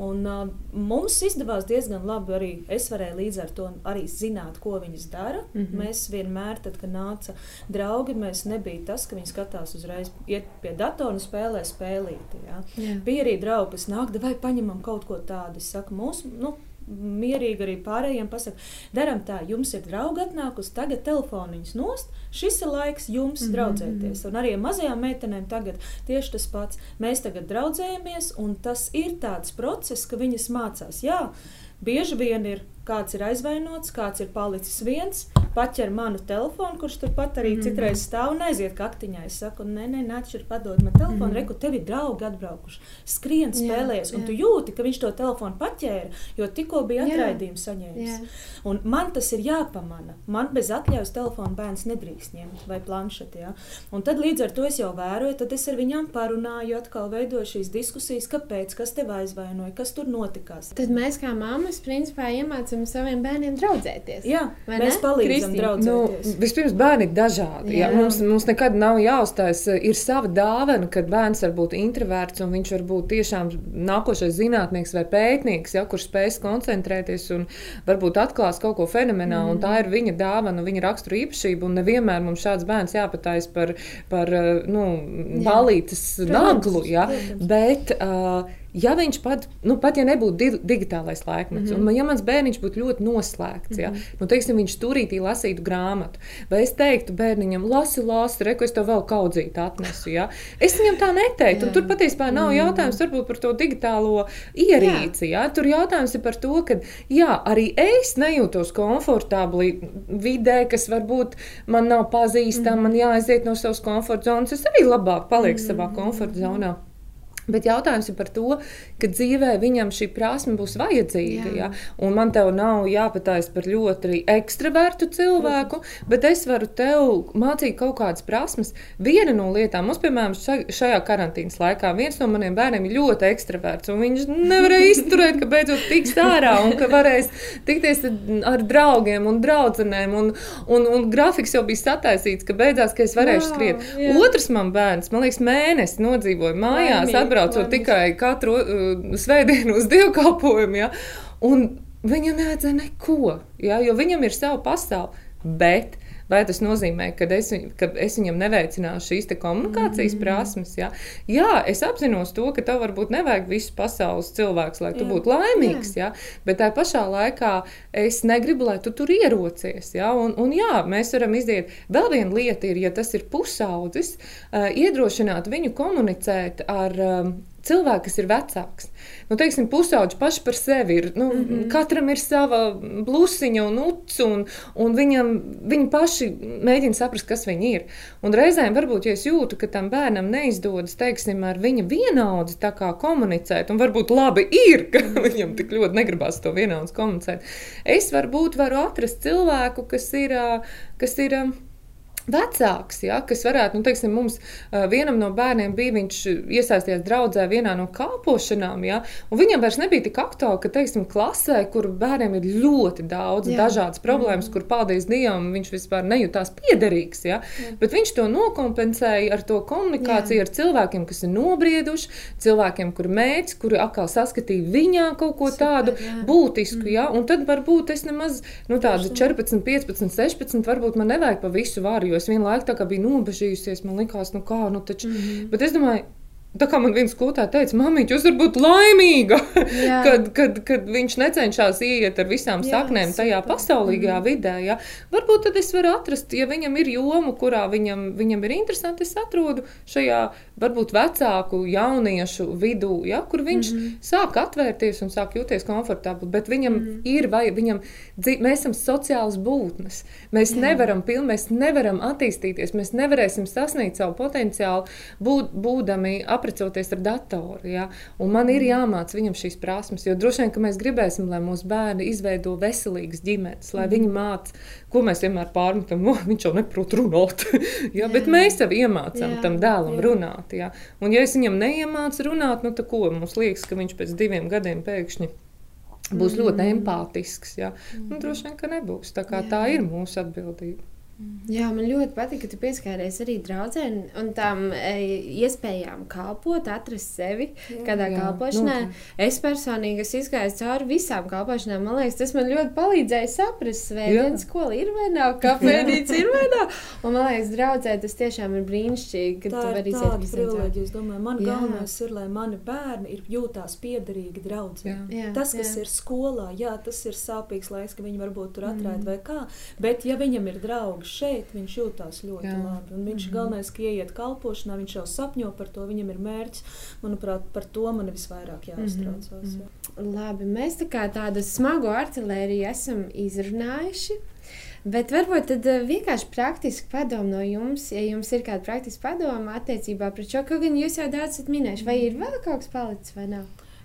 Un, uh, mums izdevās diezgan labi arī. Es varēju līdz ar to arī zināt, ko viņas dara. Mm -hmm. Mēs vienmēr, tad, kad nāca draugi, mēs nebija tas, ka viņi skatās uzreiz, iet pie datora un spēlē spēlīti. Ja? Yeah. Bija arī draugi, kas nāk, vai paņemam kaut ko tādu. Es saku, mūsu, nu, mierīgi arī pārējiem pasakot, darām tā, jums ir draugi atnākusi, tagad telefoniņus nost, šis ir laiks jums mm -hmm. draudzēties. Un arī mazajām meitenēm tagad tieši tas pats. Mēs tagad draudzējamies, un tas ir tāds process, ka viņas mācās. Jā, bieži vien ir kāds ir aizvainots, kāds ir palicis viens, paķer manu telefonu, kurš turpat arī mm -hmm. citreiz stāv un aiziet kaktiņā. Es saku, nē, nē, nāc, ir padod man telefonu, mm -hmm. reku, tev ir draugi atbraukuši, skrien spēlējies, jā, un jā. tu jūti, ka viņš to telefonu paķēra, jo tikko bija atraidījums saņēmis. Jā. Un man tas ir jāpamana. Man bez atļaujas telefonu bērns nedrīkst ņemt vai planšeti. Ja? Un tad līdz ar to es jau vēroju, tad es ar viņām parunāju, atkal veidoju šīs diskusijas, kāpēc, kas tev aizvainoja, kas tur notikās.
Tad mēs kā mammas principā iemācām saviem bērniem draudzēties.
Jā, mēs palīdzam draudzēties.
Nu, vispirms bērni ir dažādi. Jā. Jā, mums, mums nekad nav jāuzstājas. Ir sava dāvana, kad bērns var būt introverts un viņš var būt tiešām nākošais zinātnieks vai pētnieks, ja, kurš spēs koncentrēties un varbūt atklās kaut ko fenomenālu. Mm. Tā ir viņa dāvana, viņa rakstura īpašība. Un nevienmēr mums šāds bērns jāpatājas par, par nu, balītas naglu. Ja, bet, uh, ja viņš pat, nu, pat ja nebūtu di digitālais laikmets, mm -hmm. un ja mans bērniņš būtu ļoti noslēgts, ja, mm -hmm. nu, teiksim, viņš turītī lasītu grāmatu, vai es teiktu bērniņam, lasi, lasi, reku, es tev vēl kaudzīt atnesu, ja, es viņam tā neteiktu, un tur patiesībā nav mhm. jautājums varbūt par to digitālo ierīci, ja, tur jautājums ir par to, ka, jā, arī es nejūtos komfortabli vidē, kas varbūt man nav pazīstama, mm -hmm. man jāaiziet no savas komforta zonas, es arī labāk palieku mm -hmm. savā komforta zonā. Bet jautājums ir par to, ka dzīvē viņam šī prasme būs vajadzīga. Jā. Ja? Man te nav jāpatājas par ļoti ekstravertu cilvēku, bet es varu tev mācīt kaut kādas prasmes. Viena no lietām, mums, piemēram, šajā karantīnas laikā, viens no maniem bērniem ir ļoti ekstraverts. Viņš nevarēja izturēt, ka beidzot tiks ārā un ka varēs tikties ar draugiem un draugiem. Un, un, un grafiks jau bija sataisīts, ka beidzās, ka es varēšu skriet. Jā. Otrs man bērns, man liekas, mēnesis nodzīvoja mājās. Laimīgi atbraucot tikai katru uh, svētdienu uz dievkalpojumu. Ja? Un viņam nevajadzēja neko, ja? jo viņam ir sava pasaule. Bet Vai tas nozīmē, ka es, ka es viņam neveicināšu šīs komunikācijas mm. prasmes? Jā? jā, es apzinos to, ka tev varbūt nevajag visu pasaules cilvēku, lai tu jā. būtu laimīgs. Jā. Jā? Bet tā pašā laikā es negribu, lai tu tur ierocies. Jā? Un, un jā, mēs varam iziet. Vēl viena lieta ir, ja tas ir pusaudzis, uh, iedrošināt viņu komunicēt ar. Um, cilvēki, kas ir vecāks. Nu, teiksim, pusauģi paši par sevi ir. Nu, mm -hmm. Katram ir sava blusiņa un uts, un, un viņam, viņi paši mēģina saprast, kas viņi ir. Un reizēm varbūt, ja es jūtu, ka tam bērnam neizdodas, teiksim, ar viņa vienaudzi komunicēt, un varbūt labi ir, ka viņam tik ļoti negribas to vienaudzi komunicēt, es varbūt varu atrast cilvēku, kas ir. Kas ir Vecāks, ja, kas varētu, nu, teiksim, mums vienam no bērniem bija, viņš iesaistījās draudzē vienā no kalpošanām, ja, un viņam vairs nebija tik aktuāli, ka, teiksim, klasē, kur bērniem ir ļoti daudz Jā. dažādas problēmas, mm. kur, paldies Dievam, viņš vispār nejūtās piederīgs, ja, Jā. bet viņš to nokompensēja ar to komunikāciju Jā. ar cilvēkiem, kas ir nobrieduši, cilvēkiem, kur mērķis, kuri atkal saskatīja viņā kaut ko Super, tādu jā. būtisku, mm. ja, un tad varbūt es nemaz, nu, tādu 14, 15, 16, varbūt man nevajag pa visu vāru, jo es vienlaikus biju nobežījusies. Man liekas, nu kā, nu taču. Mm -hmm. Bet es domāju, Tā kā man viens skolotāja teica, māmiņ, jūs varat būt laimīga, kad, kad, kad viņš necenšas iet ar visām jā, saknēm super. tajā pasaulīgajā mm. vidē. Ja? Varbūt tad es varu atrast, ja viņam ir joma, kurā viņam, viņam ir interesanti, es atrodu šajā varbūt vecāku jauniešu vidū, ja? kur viņš mm -hmm. sāk atvērties un sāk jūties komfortabli. Bet viņam mm -hmm. ir, vai viņam, mēs esam sociāls būtnes. Mēs jā. nevaram, piln, mēs nevaram attīstīties, mēs nevarēsim sasniegt savu potenciālu, būt, būdami ap aprecoties ar datoru. Ja? Un man ir mm. jāmāca viņam šīs prasmes, jo droši vien, ka mēs gribēsim, lai mūsu bērni izveido veselīgas ģimenes, lai viņi mm. Ko mēs vienmēr pārmetam, no, viņš jau neprot runāt. ja? Bet mēs jau iemācām jā, tam dēlam jā. runāt. Ja? Un ja es viņam neiemācu runāt, nu tad ko mums liekas, ka viņš pēc diviem gadiem pēkšņi būs mm. ļoti empātisks. Ja? Mm. Nu, droši vien, ka nebūs. Tā, tā ir mūsu atbildība.
Jā, man ļoti patīk, ka tu pieskāries arī draudzēm un tām e, iespējām kalpot, atrast sevi jā, kādā jā, kalpošanā. Nu, es personīgi esmu izgājis cauri visām kalpošanām. Man liekas, tas man ļoti palīdzēja saprast, svētdienas skola ir vai nav, kafejnīca ir vai nav. Un man liekas, draudzē tas tiešām ir brīnišķīgi, ka tā tu vari iziet visam
privileģiju. Es domāju, man jā. galvenais ir, lai mani bērni ir jūtās piederīgi draudzē. Tas, kas jā. ir skolā, jā, tas ir sāpīgs laiks, ka viņi varbūt tur atrāda mm. vai kā, bet ja viņam ir draugi, draugs šeit, viņš jūtas ļoti Jā. labi. Un viņš mm -hmm. galvenais, ka ieiet kalpošanā, viņš jau sapņo par to, viņam ir mērķis. Manuprāt, par to man visvairāk jāuztraucas. Mm -hmm.
Labi, mēs tā kā tādu smagu artilēriju esam izrunājuši. Bet varbūt tad eh, vienkārši praktiski padomu no jums, ja jums ir kāda praktiska padoma attiecībā pret šo, kaut gan jūs jau daudz esat minējuši, vai ir vēl kaut kas palicis vai nav?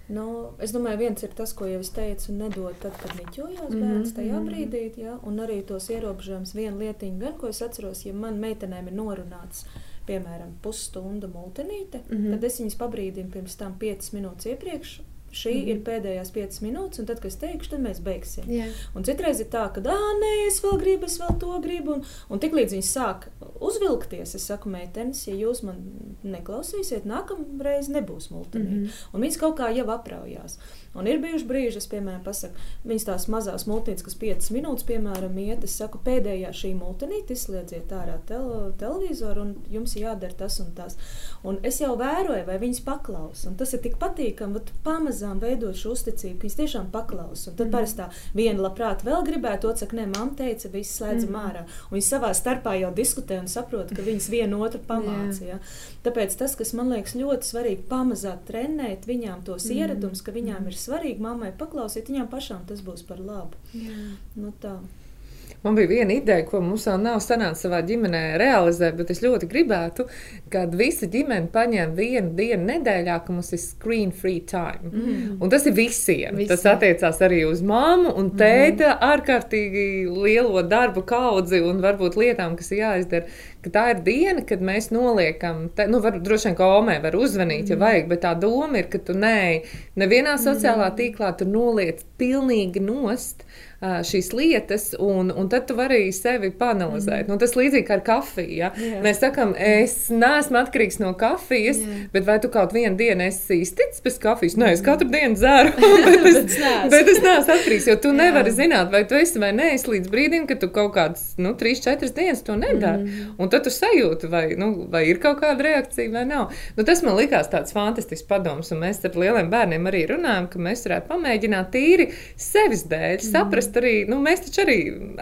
Nu, es domāju, viens ir tas, ko jau es teicu, nedod tad, kad niķojās mhm, bērns tajā mm -hmm. brīdī, ja, un arī tos ierobežojumus viena lietiņa, gan ko es atceros, ja man meitenēm ir norunāts, piemēram, pusstunda multinīte, mm -hmm. tad es viņas pabrīdinu pirms tam 5 minūtes iepriekš, Šī mm -hmm. ir pēdējās piecas minūtes, un tad, kad es teikšu, tad mēs beigsim.
Jā.
Un citreiz ir tā, ka, ah, nē, es vēl gribu, es vēl to gribu. Un, un tiklīdz viņi sāk uzvilkties, es saku, meitenes, ja jūs man neklausīsiet, nākamreiz nebūs multinī. Mm -hmm. Un viņas kaut kā jau apraujās. Un ir bijuši brīži, es, piemēram, pasaku, viņas tās mazās multinītes, kas 5 minūtes, piemēram, iet, es saku, pēdējā šī multinīte izslēdziet ārā tel televizoru, un jums jādara tas un tas. Un es jau vēroju, vai viņas paklausa. Un tas ir tik patīkami, ka pamazām veidot šo uzticību, ka viņas tiešām paklausa. Un tad mm. parasti tā viena labprāt vēl gribētu, otrs saka, nē, mamma teica, viss slēdzam mm. ārā. Un viņi savā starpā jau diskutē un saprot, ka viņas vienu otru pamāca. Ja? Tāpēc tas, kas man liekas ļoti svarīgi, pamazām trenēt viņām tos mm. ieradumus, ka viņām ir svarīgi mammai paklausīt, viņām pašām tas būs par labu.
Jā.
Nu, tā.
Man bija viena ideja, ko mums vēl nav sanācis savā ģimenē realizēt, bet es ļoti gribētu, kad visa ģimene paņem vienu dienu nedēļā, ka mums ir screen free time. Mm. Un tas ir visiem. Visi. Tas attiecās arī uz mammu un tēta mm. ārkārtīgi lielo darbu kaudzi un varbūt lietām, kas ir jāizdara. Tā ir diena, kad mēs noliekam, te, nu, var, droši vien, ka Omē var uzvanīt, mm. ja vajag, bet tā doma ir, ka tu nē, nevienā sociālā mm. tīklā tu noliec pilnīgi nost šīs lietas, un, un tad tu vari sevi panalizēt. Mm. Nu, tas līdzīgi kā ar kafiju. Ja? Yeah. Mēs sakām, es neesmu atkarīgs no kafijas, yeah. bet vai tu kaut vienu dienu esi izticis bez kafijas? Nē, es katru dienu dzeru, bet, es, bet es neesmu atkarīgs, jo tu nevari zināt, vai tu esi vai nē, līdz brīdim, kad tu kaut kādas nu, 3-4 dienas to nedari. Mm. Un tad tu sajūti, vai, nu, vai ir kaut kāda reakcija vai nav. Nu, tas man likās tāds fantastisks padoms, un mēs ar lieliem bērniem arī runājam, ka mēs varētu pamēģināt tīri sevis dēļ mm. saprast, saprast arī, nu, mēs taču arī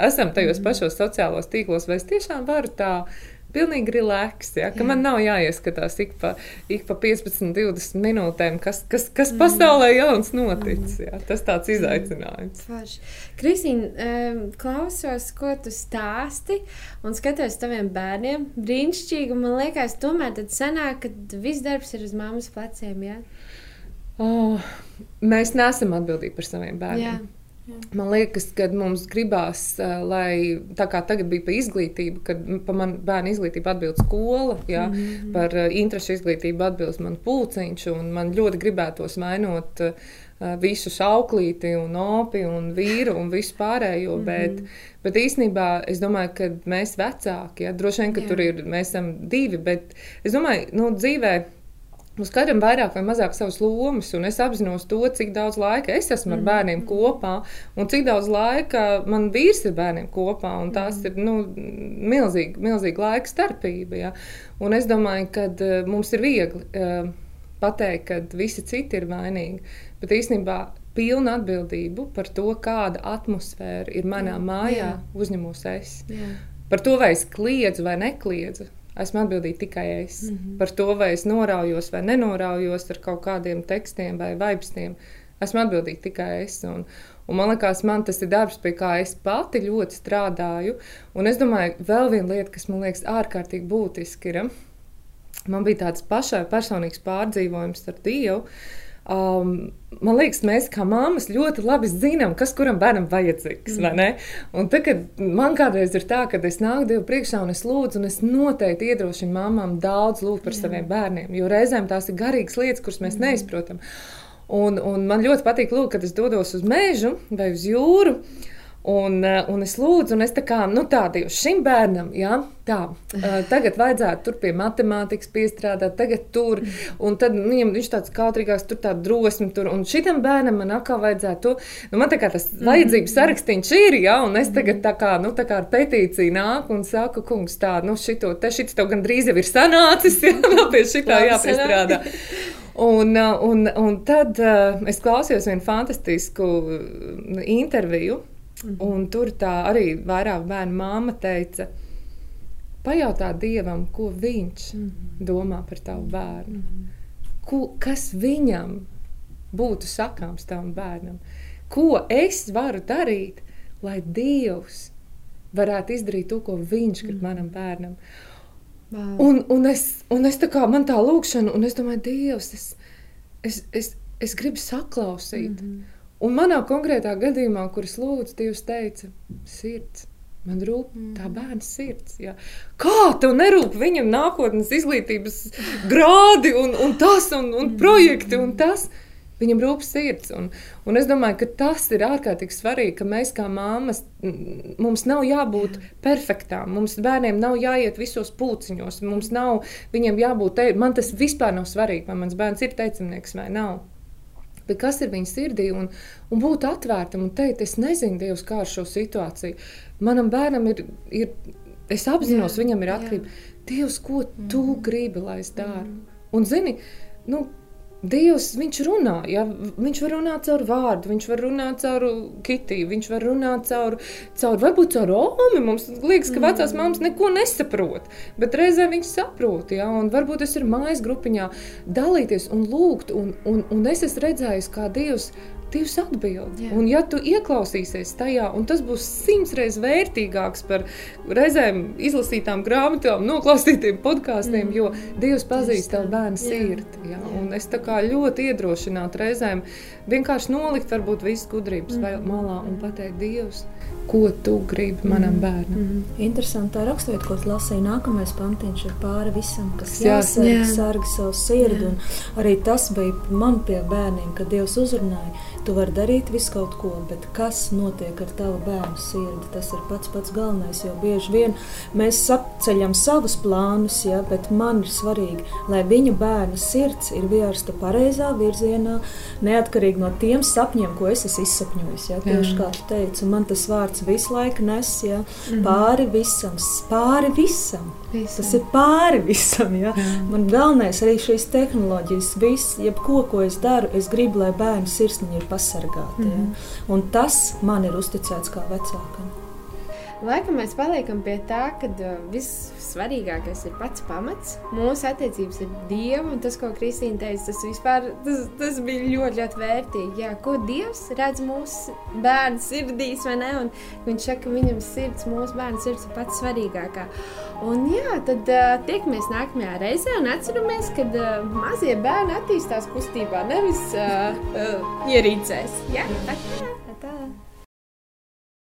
esam tajos pašos sociālos tīklos, vai es tiešām varu tā pilnīgi relax, ja, ka Jā. man nav jāieskatās ik pa, ik pa 15, 20 minūtēm, kas, kas, kas mm. pasaulē jauns noticis. Ja. Tas tāds izaicinājums.
Kristīna, klausos, ko tu stāsti un skatos taviem bērniem. Brīnišķīgi, man liekas, tomēr tad sanāk, ka viss darbs ir uz mammas pleciem. Ja?
Oh, mēs neesam atbildīgi par saviem bērniem. Jā. Man liekas, ka mums gribās, uh, lai tā kā tagad bija par izglītību, kad par manu bērnu izglītību atbild skola, jā, mm -hmm. par uh, interešu izglītību atbild man pulciņš, un man ļoti gribētos mainot uh, visu auklīti, un opi, un vīru un visu pārējo. Mm -hmm. bet, bet īstenībā es domāju, ka mēs vecāki, ja, droši vien, ka jā. tur ir, mēs esam divi, bet es domāju, nu, dzīvēm Mums katram vairāk vai mazāk savas lomas, un es apzinos to, cik daudz laika es esmu ar mm. bērniem kopā, un cik daudz laika man vīrs ir bērniem kopā. Tās mm. ir nu, milzīga, milzīga laika starpība. Ja? Un es domāju, ka uh, mums ir viegli uh, pateikt, ka visi citi ir vainīgi. Bet īstenībā pilnu atbildību par to, kāda atmosfēra ir manā mājā, uzņemos es. Jā. Par to, vai es kliedzu vai nekliedzu esmu atbildīga tikai es. Mm -hmm. Par to, vai es noraujos vai nenoraujos ar kaut kādiem tekstiem vai vaipstiem. Esmu atbildīga tikai es. Un, un man liekas, man tas ir darbs, pie kā es pati ļoti strādāju. Un es domāju, vēl viena lieta, kas man liekas ārkārtīgi būtiska, ir, man bija tāds pašai personīgs pārdzīvojums ar Dievu. Um, man liekas, mēs kā māmas ļoti labi zinām, kas kuram bērnam vajadzīgs. Mm. Un tad, kad man kādreiz ir tā, ka es nāku Dievu priekšā un es lūdzu, un es noteikti iedrošinu mamām daudz lūgt par Jā. saviem bērniem, jo reizēm tās ir garīgas lietas, kuras mēs mm. neizprotam. Un, un man ļoti patīk, lūk, kad es dodos uz mežu vai uz jūru. Un, eh, un es lūdzu, un es tā kā nu, tādu šim bērnam, jā, tā, uh, tagad vajadzētu tur pie matemātikas piestrādāt, tagad tur, un tad nu, viņam, viņš tāds kautrīgāks, tur tā drosme, tur, un šitam bērnam man atkal vajadzētu to. Nu, man tā kā tas vajadzības sarakstīns ir, jā, un es tagad tā kā, nu, tā kā ar petīciju nāku un saku, kungs, tā, nu, šito, te šits tev gandrīz jau ir sanācis, jā, vēl pie šitā jāpiestrādā. Un, un, un tad es klausījos vienu fantastisku interviju Mhm. Un tur tā arī vairāk bērnu māma teica, pajautā Dievam, ko viņš mhm. domā par tavu bērnu. Mhm. Ko, kas viņam būtu sakāms tavam bērnam? Ko es varu darīt, lai Dievs varētu izdarīt to, ko viņš grib manam bērnam? Wow. Un, un, es, un es tā kā man tā lūkšana, un es domāju, Dievs, es, es, es, es gribu saklausīt. Mm -hmm. Un manā konkrētā gadījumā, kuras lūdzu, Dievs teica, sirds. Man rūp tā mm. bērna sirds. Jā. Kā tev nerūp viņam nākotnes izglītības grādi un, un tas un, un projekti un tas? Viņam rūp sirds. Un, un es domāju, ka tas ir ārkārtīgi svarīgi, ka mēs kā māmas, mums nav jābūt perfektām. Mums bērniem nav jāiet visos pūciņos. Mums nav viņiem jābūt te. Man tas vispār nav svarīgi, vai mans bērns ir teicamnieks vai nav. Bet kas ir viņa sirdī? Un, un būt atvērtam un teikt, es nezinu, Dievs, kā ar šo situāciju. Manam bērnam ir, ir es apzinos, jā, viņam ir atkarība. Dievs, ko tu mm. gribi, lai es daru? Mm. Un, zini, nu, Dievs, viņš runā, ja? viņš var runāt caur vārdu, viņš var runāt caur kitiju, viņš var runāt caur, caur varbūt caur omi. Mums liekas, ka vecās mm. mammas neko nesaprot, bet reizē viņš saprot, ja? un varbūt es ir mājas grupiņā dalīties un lūgt, un, un, un es esmu redzējis, kā Dievs Dievs atbild. Jā. Un, ja tu ieklausīsies tajā, un tas būs simts reizes vērtīgāks par reizēm izlasītām grāmatām, noklausītiem podkāstiem, mm. jo Dievs pazīst tavu bērnu sirdi. Un es ļoti iedrošinātu reizēm vienkārši nolikt varbūt visas gudrības mm. malā un pateikt Dievs ko tu gribi manam mm. bērnam. Mm.
Interesanti, tā raksturvieta, ko lasīju, nākamais pantiņš ir pāri visam, kas jāsarg, jā. sargi savu sirdi. Arī tas bija man pie bērniem, kad Dievs uzrunāja. Tu vari darīt visu kaut ko, bet kas notiek ar tavu bērnu sirdi, tas ir pats pats galvenais. Jo bieži vien mēs apceļam savus plānus, ja, bet man ir svarīgi, lai viņa bērna sirds ir vērsta pareizā virzienā, neatkarīgi no tiem sapņiem, ko es esmu izsapņojis. Ja, tieši kā tu teici, man tas vārds visu laiku nes ja, mm. pāri visam, pāri visam. Visam. Tas ir pāri visam. Ja. Mm. Man galvenais arī šīs tehnoloģijas, viss, jebko, ko es daru, es gribu, lai bērnu sirsniņi ir pasargāti. Mm. Ja. Mhm. Un tas man ir uzticēts kā vecākam.
Laikam mēs paliekam pie tā, ka uh, vissvarīgākais ir pats pamats. Mūsu attiecības ir Dieva, un tas, ko Kristīna teica, tas, vispār, tas, tas bija ļoti, ļoti vērtīgi. Jā, ko Dievs redz mūsu bērnu sirdīs, vai ne? Un viņš saka, ka viņam sirds, mūsu bērnu sirds ir pats svarīgākā. Un jā, tad uh, tiekamies nākamajā reizē un atceramies, ka uh, mazie bērni attīstās kustībā, nevis uh, uh, ierīcēs. Jā, tā, tā, tā.